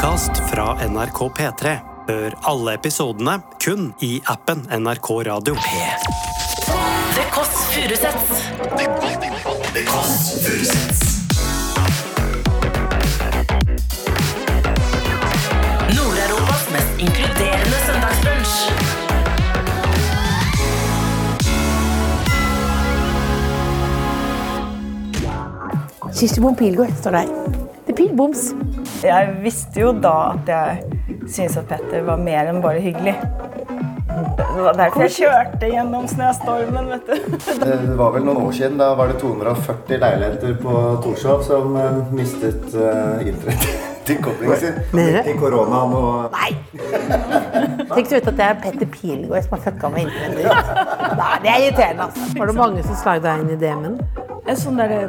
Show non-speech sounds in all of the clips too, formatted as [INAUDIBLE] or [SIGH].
podkast fra NRK P3. Hør alle episodene kun i appen NRK Radio. The Kåss Furuseths. Nord-Europas mest inkluderende søndagsbrunsj. Kirsti Bom Pilgaard står der. Det er pilboms. Jeg visste jo da at jeg syntes at Petter var mer enn bare hyggelig. Det var derfor jeg kjørte gjennom snøstormen, vet du. [LAUGHS] Det var vel noen år siden. Da var det 240 leiligheter på Torshov som eh, mistet uh, internettilkoblingen [LAUGHS] sin. Midt i koronaen og Nei! Tenk du ut at det er Petter Pilgaard som har fucka med internettet. Nei, det er irriterende, altså. Var det mange som slagde deg inn i DM-en? En sånn derre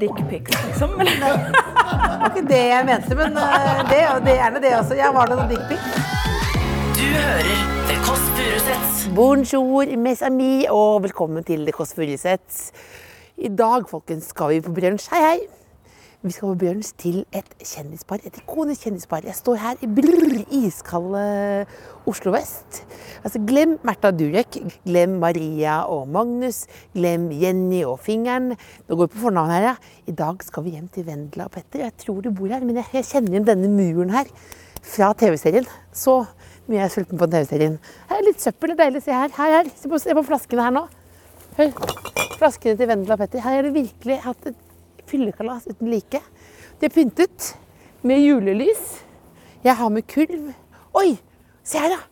dickpics, liksom. eller? [LAUGHS] Det var ikke det jeg mente, men eh, det, det er gjerne det også. Jeg var noen dickpic? Du hører The Kåss Furuseths. Bonjour, mes amis, og velkommen til The Kåss Furuseth. I dag, folkens, skal vi på brunsj. Hei, hei. Vi skal brunsj til et kjendispar, et ikonisk kjendispar. Jeg står her i brrr, iskalde Oslo vest. Altså, glem Märtha Durek, glem Maria og Magnus, glem Jenny og Fingeren. Nå går vi på fornavn her, ja. I dag skal vi hjem til Vendela og Petter. Jeg tror du bor her, men jeg, kjenner igjen denne muren her fra TV-serien. Så mye jeg er sulten på TV-serien. Her er litt søppel, det er deilig se her. Her, her. Se, på, se på flaskene her nå. Hør. Flaskene til Vendela og Petter. Her har de virkelig hatt et fyllekalas uten like. De er pyntet med julelys. Jeg har med kulv. Oi, se her, da!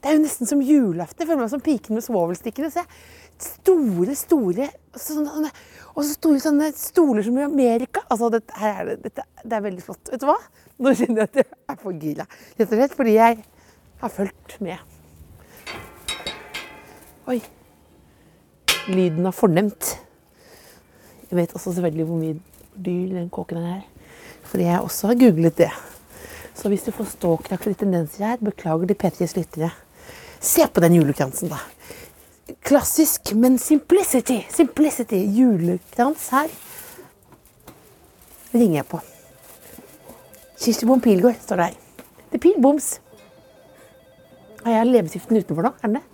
Det er jo nesten som julaften. Jeg føler meg som piken med svovelstikkene. Se. Store, store sånne, Og så store sånne stoler som i Amerika. Altså, dette, er det, dette, det er veldig flott. Vet du hva? Nå kjenner jeg at jeg er for gira. Rett og slett fordi jeg har fulgt med. Oi. Lyden av fornemt. Jeg vet også selvfølgelig hvor mye dyr den kåken er. Fordi jeg også har googlet det. Så hvis du får ståkraktige tendenser her, beklager til P3s lyttere. Se på den julekransen, da. Klassisk, men simplicity. Simplicity. Julekrans her. ringer jeg på. Kirsti Bom Pilgaard står der. Det er pilboms. Har jeg leppestiften utenfor nå? Er den det?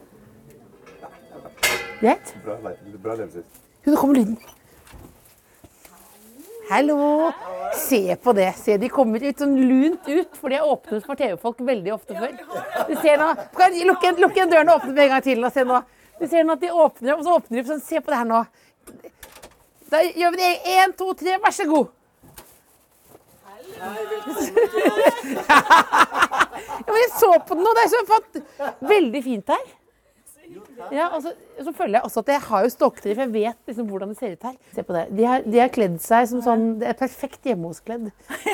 Greit? Jo, nå kommer lyden. Hallo! Se på det. Se, de kommer ut sånn lunt ut, for de er åpnet for TV-folk veldig ofte før. Du ser nå Lukk igjen, igjen døren og åpne den en gang til. Og se nå. Du ser nå at de åpner, og så åpner de sånn. Se på det her nå. Da gjør vi det. Én, to, tre, vær så god. [LAUGHS] ja, jeg så på den nå. Det er så veldig fint her. Ja, og så, så føler jeg også at jeg har jo stokkedrift. Jeg vet liksom hvordan det ser ut her. Se på det. De har, de har kledd seg som sånn Det er perfekt hjemme-hos-kledd.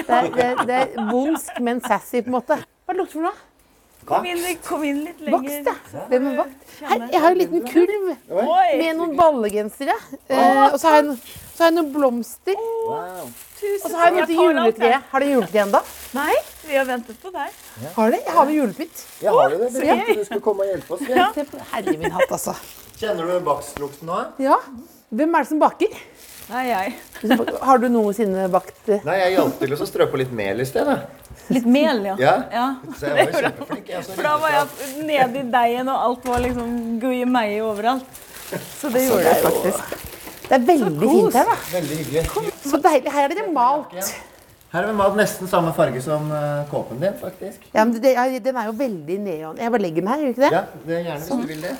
Det, det, det er bondsk, men sassy, på en måte. Hva lukter det for noe? Kom inn, kom inn litt lenger. lenger. da. Hvem er vakt? Her, jeg har en liten kurv med noen ballegensere. Eh, og så har, jeg, så har jeg noen blomster. tusen Og så har jeg noe til juletreet. Har dere juletre ennå? Nei, vi har ventet på deg. Har dere? Jeg har med julepynt. Ja, har jo det? Vi tenkte du skulle komme og hjelpe oss. Ja. Herre min hatt, altså. Kjenner du bakstlukten nå? Ja. Hvem er det som baker? Nei, jeg. Har du noensinne bakt eh, Nei, jeg hjalp til å strø på litt mel i sted. Litt mel, ja. Ja. Så jeg var jo kjempeflink. Jeg, For da var jeg nede i deigen, og alt var liksom gui-meie overalt. Så det gjorde jeg jo. Det er veldig fint her, da. Veldig hyggelig. Så deilig. Her er det malt. Her har vi malt nesten samme farge som eh, kåpen din, faktisk. Ja, men det, ja, Den er jo veldig neon. Jeg bare legger den her, gjør ikke det? Ja, det er gjerne hvis du vil det.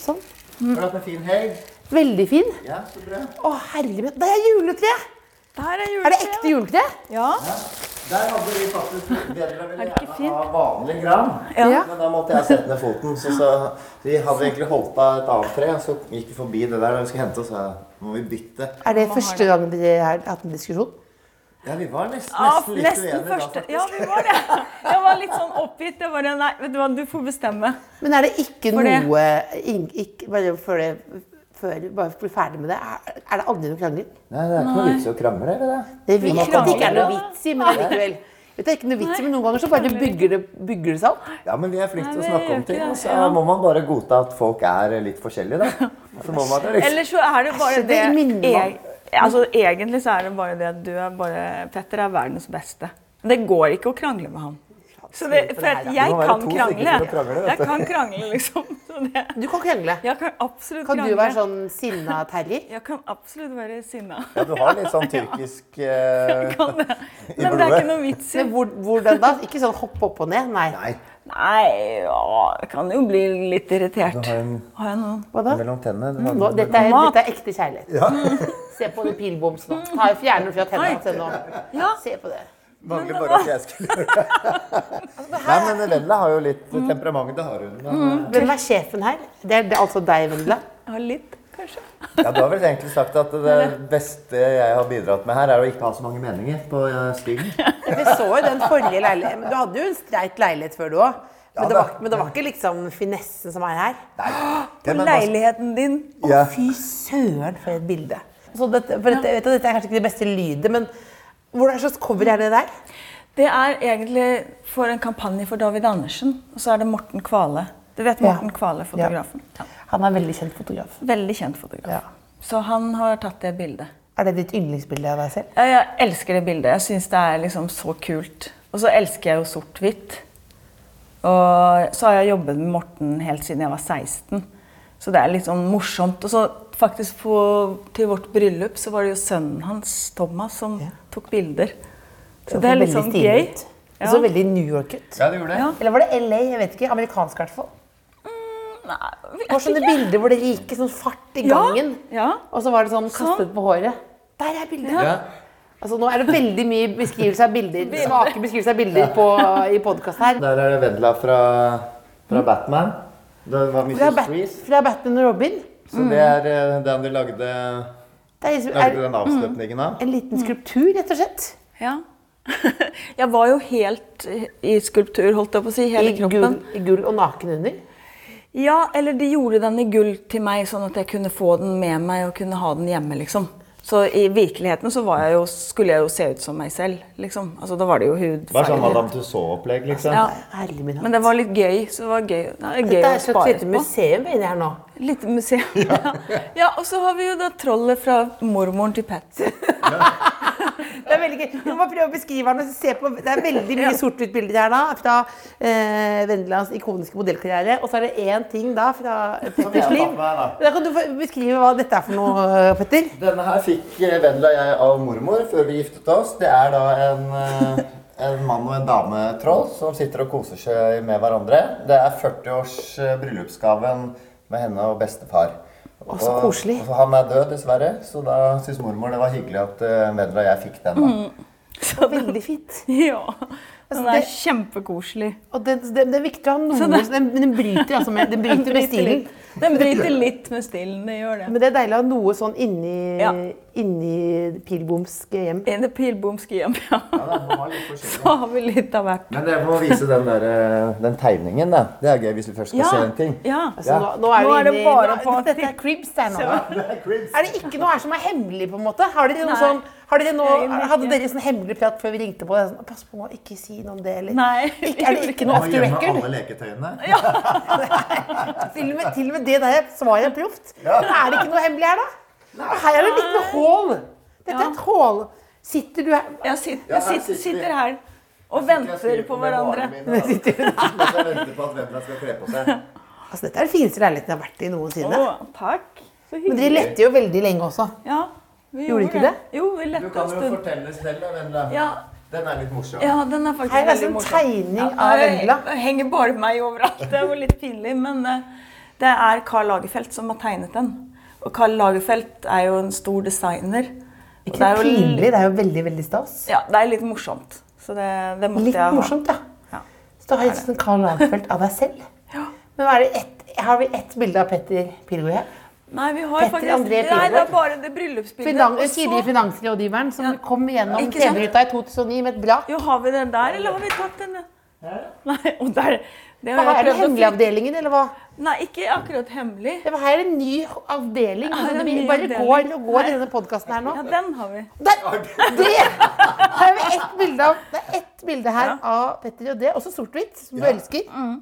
Sånn. Har du hatt en fin helg? Veldig fin. Ja, så bra. Å, herlig min. Det er juletre! Der er Er det ekte juletre? Ja. Der hadde vi faktisk bedre ville Er gjerne ha vanlig gran. Ja. Men da måtte jeg sette ned foten. Så, så vi hadde egentlig holdt av et annet tre, så gikk vi forbi det der da vi skulle hente, og så må vi bytte. Er det første gang vi har hatt en diskusjon? Ja, vi var nesten, nesten litt nesten uenige da, faktisk. Ja, vi var det. Jeg var litt sånn oppgitt. Jeg bare Nei, vet du hva, du får bestemme. Men er det ikke For noe det. ikke, Bare for det før, bare for å bli ferdig med det, er, er det aldri noe krangling? Nei, det er ikke noe vits i å krangle, er det det? Det vet jeg at det ikke er noe vits i, men allikevel. Det er ikke noe vits i, men noen ganger så bare bygger det, bygger det seg opp. Ja, men vi er flinke til å snakke om ting, og så Ja. må man bare godta at folk er litt forskjellige, da. Så må man det, liksom. Eller så er det bare det, det minner altså, Egentlig så er det bare det at du er bare Petter er verdens beste. Det går ikke å krangle med han. Så det, for at jeg kan krangle. Jeg kan krangle, liksom. [LAUGHS] Så det, Du kan krangle. jeg kan absolutt Kan du være sånn sinna terrier? Jeg kan absolutt være sinna. Ja, du har litt sånn tyrkisk [LAUGHS] eh, Kan det. [LAUGHS] Men det er ikke noe vits i. Men hvordan da? Ikke sånn hoppe opp og ned? Nei. Nei, Nei, ja, jeg kan jo bli litt irritert. du har en Har jeg noen? Hva da? mellom tennene. Mm, Nå, dette, er, dette er ekte kjærlighet. Se på det pilboms nå. Ta, fjerner fra tennene. Ja. Se på det. Mangler bare at jeg skulle gjøre det. [LAUGHS] Nei, men Vendela har jo litt temperament, det har hun. Men, Hvem er sjefen her? Det er, det er altså deg, Vendela. Ja, litt, kanskje. ja, du har vel egentlig sagt at det beste jeg har bidratt med her, er å ikke ha så mange meninger på eh, stilen. [LAUGHS] Vi så jo den forrige leiligheten. Men du hadde jo en streit leilighet før, du òg. Men, Ja, det var- men det var ikke liksom finessen som er her. Nei. På men, leiligheten din. Å, Ja. fy søren, for et bilde. Så dette, for dette, vet du, dette er kanskje ikke det beste lydet, men hvordan slags cover er det der? Det er egentlig for en kampanje for David Andersen. Og så er det Morten Kvale. Du vet Morten Ja. Kvale, fotografen? Ja. Han er veldig kjent fotograf. Veldig kjent fotograf. Ja. Så han har tatt det bildet. Er det ditt yndlingsbilde av deg selv? Ja, Jeg elsker det bildet. Jeg syns det er liksom så kult. Og så elsker jeg jo sort-hvitt. Og så har jeg jobbet med Morten helt siden jeg var 16. Så det er litt sånn morsomt. Og så faktisk på, til vårt bryllup så var det jo sønnen hans, Thomas, som Ja. tok bilder. Så det er litt sånn gøy. Det så veldig New York ut. ja, det gjorde det. Ja. Eller var det LA? Jeg vet ikke. Amerikansk i hvert fall. Nei, Det var sånne bilder hvor det gikk sånn fart i gangen. ja. Og så var det sånn kastet på håret. Der er bildet! Ja. Altså, nå er det veldig mye beskrivelse av bilder, svake beskrivelser av bilder på, i podkast her. Der er det Vendela fra, fra Batman. Det var Fra, Mrs. Bat Freeze. fra Batman og Robin. Så det er eh, den du lagde, Det er, liksom, lagde den avstøpningen av. en liten skulptur, rett og slett. Ja. [LAUGHS] Jeg var jo helt i skulptur, holdt jeg på å si. Hele I gull, kroppen. I gull og naken under. Ja, eller de gjorde den i gull til meg, sånn at jeg kunne få den med meg og kunne ha den hjemme, liksom. Så i virkeligheten så var jeg jo, skulle jeg jo se ut som meg selv, liksom. Altså, da var det jo Det var sånn hudfarge. Madame Tussauds-opplegg, liksom. Ja. Men det var litt gøy. Så det var gøy, det er gøy Dette er å et slags lite museum inni her nå. Lite museum. [LAUGHS] Ja. ja, og så har vi jo da trollet fra mormoren til Pat. Det er veldig gøy. Du må prøve å beskrive den. Se på, det er veldig mye sort-hvitt-bilder her da, fra eh, Vendelands ikoniske modellkarriere. Og så er det én ting da fra Petters liv. da. Kan du få beskrive hva dette er for noe, Petter. Denne her fikk eh, Vendela og jeg av mormor før vi giftet oss. Det er da en, eh, en mann og en dame-troll som sitter og koser seg med hverandre. Det er 40-års eh, bryllupsgaven med henne og bestefar. Å, så koselig. Og, og han er død, dessverre, så da syns mormor det var hyggelig at uh, Vendela og jeg fikk den. da. [LAUGHS] Så det, Veldig fint. [LAUGHS] ja. Den er kjempekoselig. Og det, det, det er viktig å ha noe det- den, den bryter altså med, den [LAUGHS] bryter med stilen. Den bryter litt med stilen, det gjør det. Men det er deilig å ha noe sånn inni, Ja. inni pilbomske hjem. Inni pilbomske hjem, ja. Ja, forskjellig. Så har vi litt av hvert. Men jeg må vise den, der, eh, den tegningen, da. Det er gøy hvis vi først skal Ja, se en ting. ja. Altså, nå, nå er, Nå er det bare nå- på Dette er cribs der nå. Det er. Er det ikke noe her som er hemmelig, på en måte? Har dere noe sånn, har dere nå, hadde dere sånn hemmelig prat før vi ringte på? Sånn, Pass på nå, ikke si noe om det. Eller? Nei. Ikke, er det ikke noe off the gjemme record? alle leketøyene. [LAUGHS] Til og, med, til og med det der svaret er proft. Men er det ikke noe hemmelig her, da? Nei. her er det litt med hål. Dette er et hål. Sitter du her Jeg sitter, Ja, jeg her sitter, sitter sitter her og venter på hverandre. Mens [LAUGHS] [LAUGHS] jeg venter på at hvem skal kle på seg. Altså, Dette er den fineste leiligheten jeg har vært i noensinne. Å, takk. Så Men dere lette jo veldig lenge også. Ja, vi Gjorde gjorde ikke det? Jo, vi Du kan jo stund. fortelle selv, da, Vendela. Ja, Den er litt morsom. ja, den er faktisk Her er altså en tegning Ja, av det Vendela. henger bare meg overalt. Det var litt pinlig, men eh, det er Carl Lagerfeldt som har tegnet den. Og Carl Lagerfeldt er jo en stor designer. Ikke det er jo- pinlig, det er jo veldig, veldig stas. Ja, det er litt morsomt. Så det, det måtte Litt jeg ha. morsomt, ja. Ja. Så du har litt sånn Karl Lagerfeldt av deg selv. Ja. Men er det et, har vi ett bilde av Petter Pilgaard her? Nei, vi har Petter faktisk André Nei, det er bare det bryllupsbildet. Finan og så- tidligere finansrådgiveren som Ja. kom gjennom TV-ruta i 2009 med et brak. Jo, har vi den der, eller har vi tatt den? Nei, og der det Hva er det hemmelig avdelingen, eller hva? Nei, ikke akkurat hemmelig. Det var her en ny avdeling. Er Altså, en vi ny bare avdeling. går og går i denne podkasten her nå. Ja, den har vi. Der! Det! Har vi ett bilde av Det er ett bilde her Ja. av Petter, og det også sort-hvitt, som du elsker. elsker.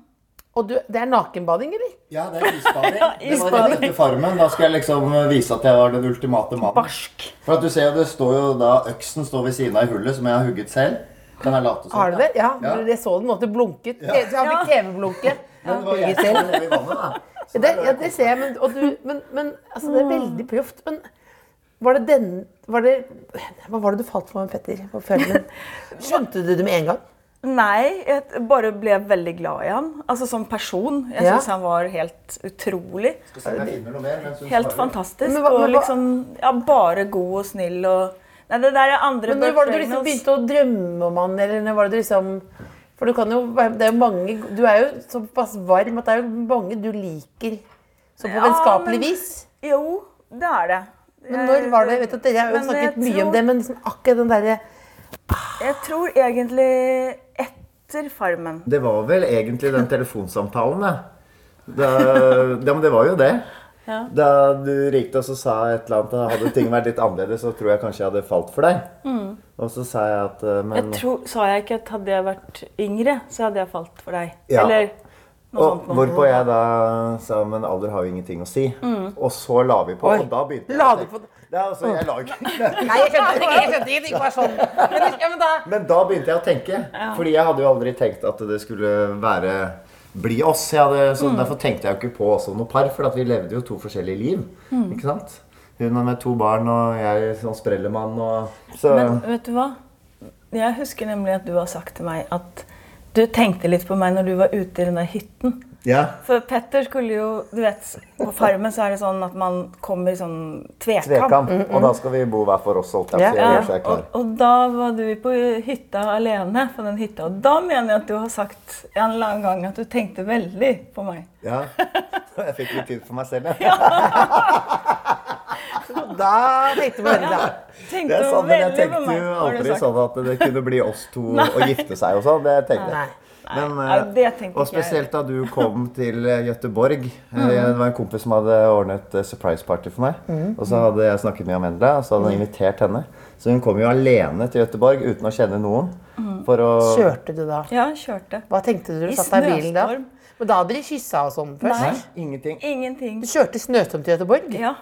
Og du, det er nakenbading, eller? Ja, det er isbading. Ja, [LAUGHS] isbading. Det var rett etter Farmen. Da skal jeg liksom vise at jeg var den ultimate mannen. Barsk. For at du ser jo, det står jo da Øksen står ved siden av i hullet, som jeg har hugget selv. Kan jeg late som? Har du det? Ja, Ja. jeg så den du blunket. Du har fikk TV-blunke. Men det var jeg som var i vannet, da. Det, ja, det ser jeg, men, og du, men, men altså, det er veldig proft. Men var det den var det, Hva var det du falt for med Petter? [LAUGHS] Skjønte du det med en gang? Nei, jeg bare ble veldig glad i han. Altså som person. Jeg Ja. syns han var helt utrolig. Skal se jeg noe mer Helt fantastisk. Men hva- men og liksom ja, bare god og snill og Nei, det der er andre Men når var det du liksom begynte å drømme om han, eller når var det du liksom For du kan jo Det er jo mange Du er jo såpass varm at det er jo mange du liker så på Ja, vennskapelig men- vis. Jo, det er det. Men når var det vet at Dere har jo snakket mye mye om det, men liksom akkurat den derre Jeg tror egentlig etter Farmen. Det var vel egentlig den telefonsamtalen, det. Ja, men det var jo det. Ja. Da du ringte og så sa et eller annet Hadde ting vært litt annerledes, så tror jeg kanskje jeg hadde falt for deg. Og så sa jeg at eh, men, Jeg tror, Sa jeg ikke at hadde jeg vært yngre, så hadde jeg falt for deg? Ja. Eller noe og, sånt noe. Hvorpå jeg da sa men alder har jo ingenting å si. Og så la vi på, Oi. og da begynte jeg La du på på Ja, altså, jeg la ikke Nei, jeg skjønte ikke. Jeg skjønte ikke. Det var sånn. Men, ja, men da Men da begynte jeg å tenke. Fordi jeg hadde jo aldri tenkt at det skulle være bli oss. Hadde, så Derfor tenkte jeg jo ikke på som noe par, for vi levde jo to forskjellige liv. Ikke sant? Hun med to barn, og jeg som sprellemann. Og, så Men vet du hva? Jeg husker nemlig at du har sagt til meg at du tenkte litt på meg når du var ute i den der hytten. Ja. For Petter skulle jo Du vet, på Farmen så er det sånn at man kommer i sånn tvekam. Tvekam. Og da skal vi bo hver for oss, holdt å si. Ja. Ja, og, og da var du på hytta alene på den hytta. Og da mener jeg at du har sagt en eller annen gang at du tenkte veldig på meg. Ja. [LAUGHS] Jeg fikk litt tid for meg selv, jeg. [LAUGHS] Da tenkte du ja. Tenkte Det er sant, men jeg tenkte jo aldri sånn at det kunne bli oss to [LAUGHS] og gifte seg og sånn. Det tenkte jeg. Men, Nei, eh, det tenkte og ikke jeg. spesielt da du kom [LAUGHS] til eh, Gøteborg. Eh, Mm. Det var en kompis som hadde ordnet surprise party for meg. Og så hadde jeg snakket med Amanda, og så hadde han Mm. invitert henne. Så hun kom jo alene til Gøteborg uten å kjenne noen. Mm. For å Kjørte du da? Ja, kjørte. Hva tenkte du da du satt deg i bilen da? snøstorm. Men da hadde de kyssa og sånn først? Nei. Nei, ingenting. Ingenting. Du kjørte snøstorm til Gøteborg? Ja.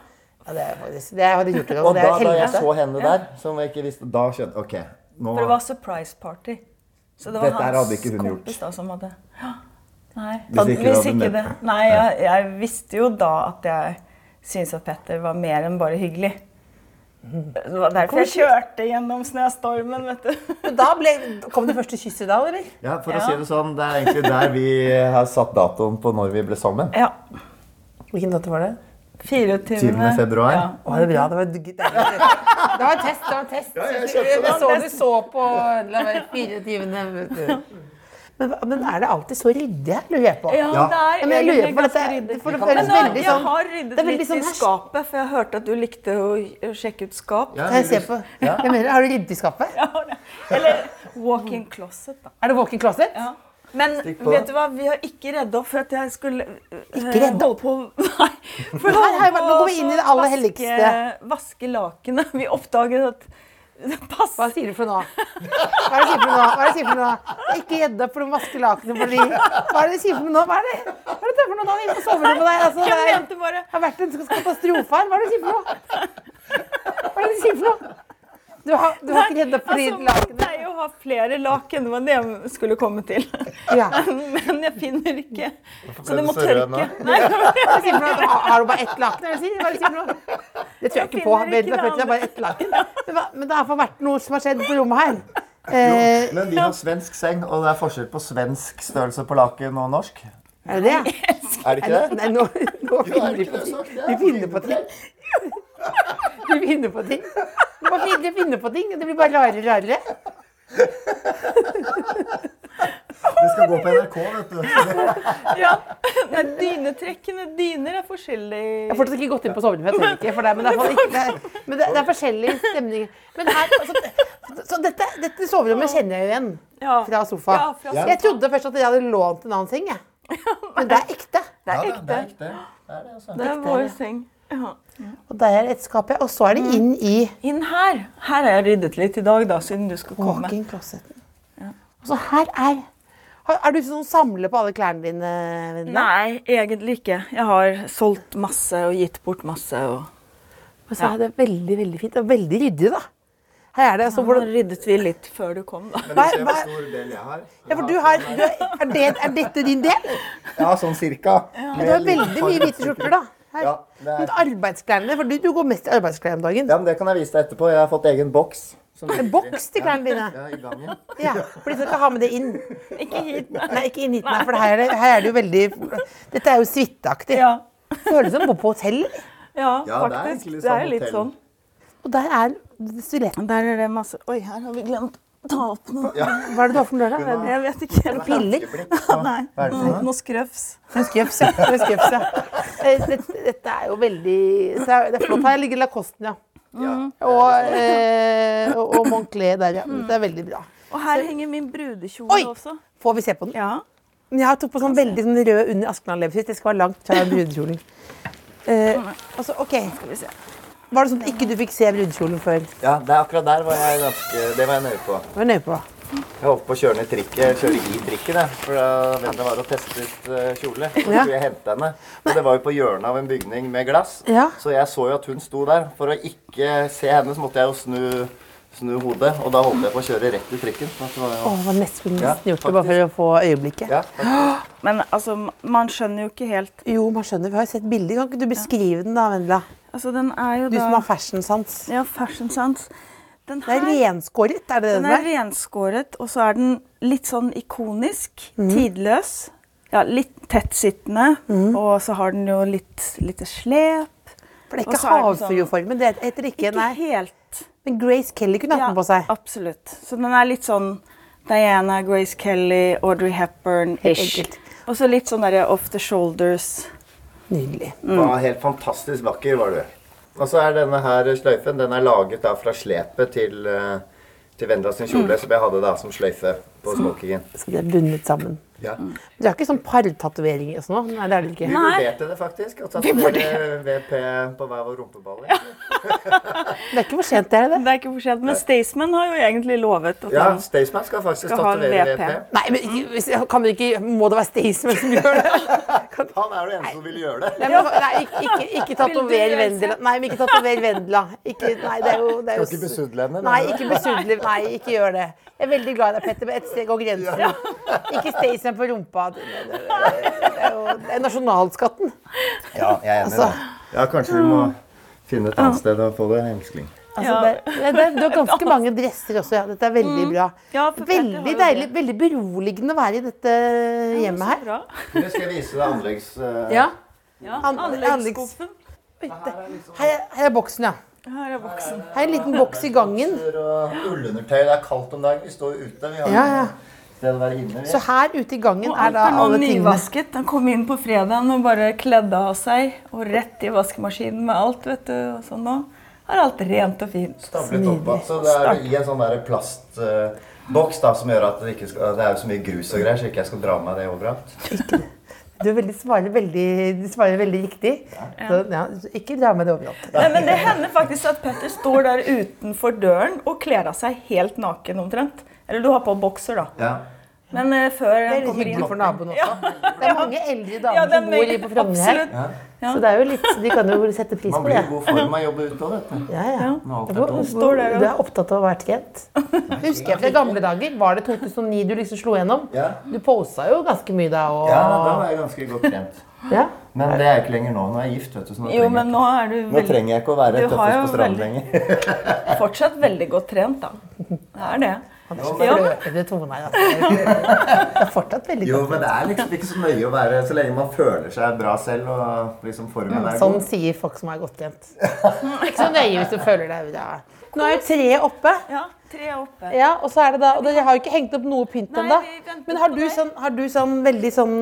Ja, det, faktisk, det hadde jeg gjort det. Og Det da, da jeg så henne der, som jeg ikke visste, da skjønte Ok, nå For det var surprise party. Så det var Dette hans hadde ikke hun kompis gjort. da som hadde ja. Nei. Hvis ikke Hvis ikke det. Nei, jeg, jeg visste jo da at jeg syntes at Petter var mer enn bare hyggelig. Det var derfor jeg kjørte gjennom snøstormen, vet du. Da ble, kom det første kysset da, eller? Ja, for å si det sånn, det er egentlig der vi har satt datoen på når vi ble sammen. Ja. Hvilken dato var det? 24. 20. februar. Ja. Å, det er bra. Det var, det var en test. Det var en test. jeg det. Jeg så du så på la meg, 24. Men, men er det alltid så ryddig her, lurer jeg på? Ja, Ja. det er men jeg på dette, ganske ryddig. for det føles veldig sånn jeg har ryddet litt sånn i skapet, for jeg hørte at du likte å å sjekke ut skap. Ja, jeg ser på? Ja. Jeg mener, har du ryddet i skapet? Ja. Eller walk-in closet, da. Er det walk-in closet? Ja. Men vet du hva, vi har ikke redd opp for at jeg skulle eh, Ikke redda holde på [LAUGHS] Nei. For Her- her- nå går vi inn i det aller helligste. Vaske lakenet. Vi oppdaget at det Hva sier du for noe? Hva er det du sier for noe? Hva er det du sier for noe? Ikke redd opp for de vaske lakenene fordi Hva er det du sier for noe nå? Hva er det? Hva er det for noe nå inne på soverommet der? Altså, det er, har vært en katastrofe her. Hva er det du sier for noe? Hva er det du sier for noe? Du har, du har ikke redd opp for de Altså, pleier jo å ha flere laken. [LAUGHS] Det var det jeg skulle komme til. Ja. Men jeg finner ikke. Så det må tørke. Nei? Har- du bare ett laken? Det du sier? Hva det du sier for noe? Det tror jeg ikke på. Vel, det det er bare ett laken. Men, det har iallfall vært noe som har skjedd på rommet her. Jo, Men vi har svensk seng, og det er forskjell på svensk størrelse på laken og norsk. er det det? Er det ikke det? Nei, nå, nå finner ikke på det ting. er finner på ting. De finner på ting. Du bare finner, på ting, og det blir bare rarere og rarere. Det skal gå på NRK, vet du. Ja. Nei, dynetrekkene dyner er forskjellige. Jeg har fortsatt ikke gått inn på soverommet, jeg tør ikke. Men det er, ikke, det er, men det, det er forskjellige stemninger. Men her, altså, så dette, dette soverommet kjenner jeg jo igjen fra sofa. Ja, fra sofa. Jeg trodde først at jeg hadde lånt en annen seng. Jeg. Men det er ekte. Det er Ja, ekte. det er ekte. Det er det, altså. Det er vår seng. Ja. Og der er et skap. Og så er det inn i Inn her. Her har jeg ryddet litt i dag, da, siden du skal komme. walk-in closeten. Og så her er Er du sånn samler på alle klærne dine? Venner? Nei, egentlig ikke. Jeg har solgt masse og gitt bort masse. Og... og så er det veldig veldig fint og veldig ryddig, da. Her er det. Altså, hvordan, ryddet vi litt før du kom, da. Men du ser hvor stor del jeg har. ja, for du har, du har, er, det, er dette din del? Ja, sånn cirka. Du har veldig mye hvite skjorter, da. Her. Ja, det er, arbeidsklærne, for du, du går mest i arbeidsklær om dagen. ja, men det kan jeg vise deg etterpå. Jeg har fått egen boks. som En boks til klærne dine. Ja, i gangen. Ja, for de skal ikke ha med det inn. [LAUGHS] Ikke hit. Nei, ikke inn hit, nei, for her er, det, her er det jo veldig Dette er jo suiteaktig. Ja. Føles som å bo på hotell. Ja, ja, faktisk. det er. Det er litt hotell. sånn. Og der er stiletten. Der er det masse Oi, her har vi glemt ta opp noe. Hva er det du har for noe der. Jeg vet ikke. Er det piller? Nei, er noe, noe? noe skrøfs. Ja. Noe skjøfs, ja. Eh, Dette, dette er jo veldig det er- flott. Her ligger Lacosten, ja. Ja. Og, eh, og, og Moncler der, ja. Det er veldig bra. Og her henger min brudekjole Oi! også. Får vi se på den? Ja. Men jeg tatt på sånn veldig sånn rød under Askeland-leppestift. Det skal være langt fra brudekjolen. Eh, altså, OK. Skal vi se. Var det sånn at ikke du fikk se brudekjolen før? ja, det er akkurat der var jeg ganske Det var jeg nøye på. Var nøye på? Jeg holdt på å kjøre ned trikket, kjøre i trikken, jeg. For da Vendela var å teste ut eh, kjole. Så skulle jeg hente henne. Og det var jo på hjørnet av en bygning med glass. Ja. Så jeg så jo at hun sto der. For å ikke se henne, så måtte jeg jo snu, snu hodet. Og da holdt jeg på å kjøre rett i trikken. Så det var jo... Å, det var nesten Ja, gjort det bare for å få øyeblikket. Ja, faktisk. Men altså, man skjønner jo ikke helt Jo, man skjønner. Vi har jo sett bilder. Kan ikke du beskrive den, da, Vendela? Altså, den er jo Du da som har fashion-sans. Ja, fashion sans. Den Det er renskåret, er det det den den er er? renskåret, og så er den litt sånn ikonisk. Mm. Tidløs. Ja, litt tettsittende. Mm. Og så har den jo litt lite slep. For det er ikke havfrueformen? er sånn- Det heter ikke, Ikke nei. helt. Men Grace Kelly kunne hatt den på seg. absolutt. Så den er litt sånn Diana, Grace Kelly, Audrey Hepburn-ish. Og så litt sånn derre off the shoulders. Nydelig. Var helt fantastisk vakker, var du. Og så er denne her sløyfen den er laget da fra slepet til, eh, til Vendela sin kjole, som jeg hadde da som sløyfe på smokingen. Så de er bundet sammen. Ja. Du har ikke sånn partatoveringer og sånn? Nei, det er det ikke. Vi vurderte det faktisk. Å tatovere VP på hver vår rumpeballer. Det er ikke for sent, det er det? Det er ikke for sent. Men Staysman har jo egentlig lovet at Ja, han Staysman skal faktisk tatovere VP. VP. Nei, men kan ikke Må det være Staysman som gjør det? Kan, [LAUGHS] Han er jo den eneste som vil gjøre det. nei, men, nei, ikke, ikke, ikke tatover Vendela. Nei, men ikke tatover Vendela. Ikke, nei, det er jo, det er jo Skal ikke besudle henne, Nei, ikke besudle. Nei, ikke gjør det. Jeg er veldig glad i deg, Petter, steg går grensen. [LAUGHS] Ikke Staysman på rumpa. Det, det, det, det er jo det er nasjonalskatten. Ja, jeg er enig Altså. Ja, kanskje vi må finne et annet sted å få det, Hemskling. Altså, Ja. det, det, det, du har ganske [LAUGHS] mange dresser også. Ja. Dette er veldig bra. Ja, Veldig deilig, veldig beroligende å være i dette hjemmet her. Nå skal jeg vise deg anleggs... Uh... Ja. Ja, Anleggsskuffen. Her, er- her er boksen, ja. Her er voksen. Her er en liten boks i gangen. Ullundertøy. Det er kaldt om dagen. Vi står ute. Vi har Ja, ja. sted å være inne. Så her ute i gangen er da alle tingene. nyvasket. Han kom inn på fredagen og bare kledde av seg. Og rett i vaskemaskinen med alt, vet du. Og sånn nå er alt rent og fint. Stablet oppå. Så det er i en sånn der plastboks da, som gjør at det ikke skal Det er jo så mye grus og greier, så ikke jeg skal dra med det overalt. Du er veldig, svarer, veldig, du svarer veldig riktig. Så, ja, ikke dra med det overalt. Nei, men det hender faktisk at Petter står der utenfor døren og kler av seg helt naken omtrent. Eller du har på bokser, da. Ja. Men uh, før Det er litt kommer hyggelig inn for naboen også. Det er mange eldre damer Ja, som bor i på Frogner her. absolutt. Så det er jo litt, de kan jo sette pris på det. Man blir i god form av å jobbe ute òg, vet du. Ja, ja. Hvor- Du er opptatt av å være trent. Husker jeg fra gamle dager. Var det 2009 du liksom slo gjennom? Ja. Du posa jo ganske mye da. Og, ja, da var jeg ganske godt trent. Ja. Men det er jeg ikke lenger nå. Nå er jeg gift, vet du. Så nå, Jo, trenger, men nå er du nå trenger jeg ikke å være tøffest på stranden veldig- lenger. [LAUGHS] fortsatt veldig godt trent, da. Det er det. Han er så Ja. tone her. Det er fortsatt veldig Jo, men det er liksom ikke så nøye å være så lenge man føler seg bra selv og liksom formen er god. Sånn sier folk som er godt trent. Ikke så nøye hvis du føler deg bra. Nå er jo treet oppe. Ja, tre oppe. Ja, og så er det da, og Dere har jo ikke hengt opp noe pynt ennå. Men har du, sånn, har du sånn veldig sånn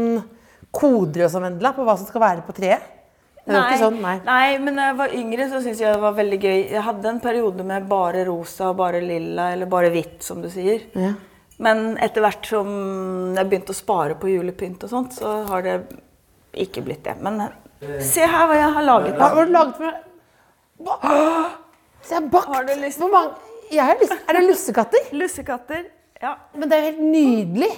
koder og sånn, Vendela, på hva som skal være på treet? Ikke sånn, nei. nei, men da jeg var yngre, så syntes jeg det var veldig gøy. Jeg hadde en periode med bare rosa, bare lilla eller bare hvitt, som du sier. Ja. Men etter hvert som jeg begynte å spare på julepynt og sånt, så har det ikke blitt det. Men se her hva jeg har laget. Hva har du laget for Hva? Så jeg har bakt. Har du lyst- Hvor mange? Jeg har lyst. Er det lussekatter? Lussekatter. Ja. Men det er jo helt nydelig.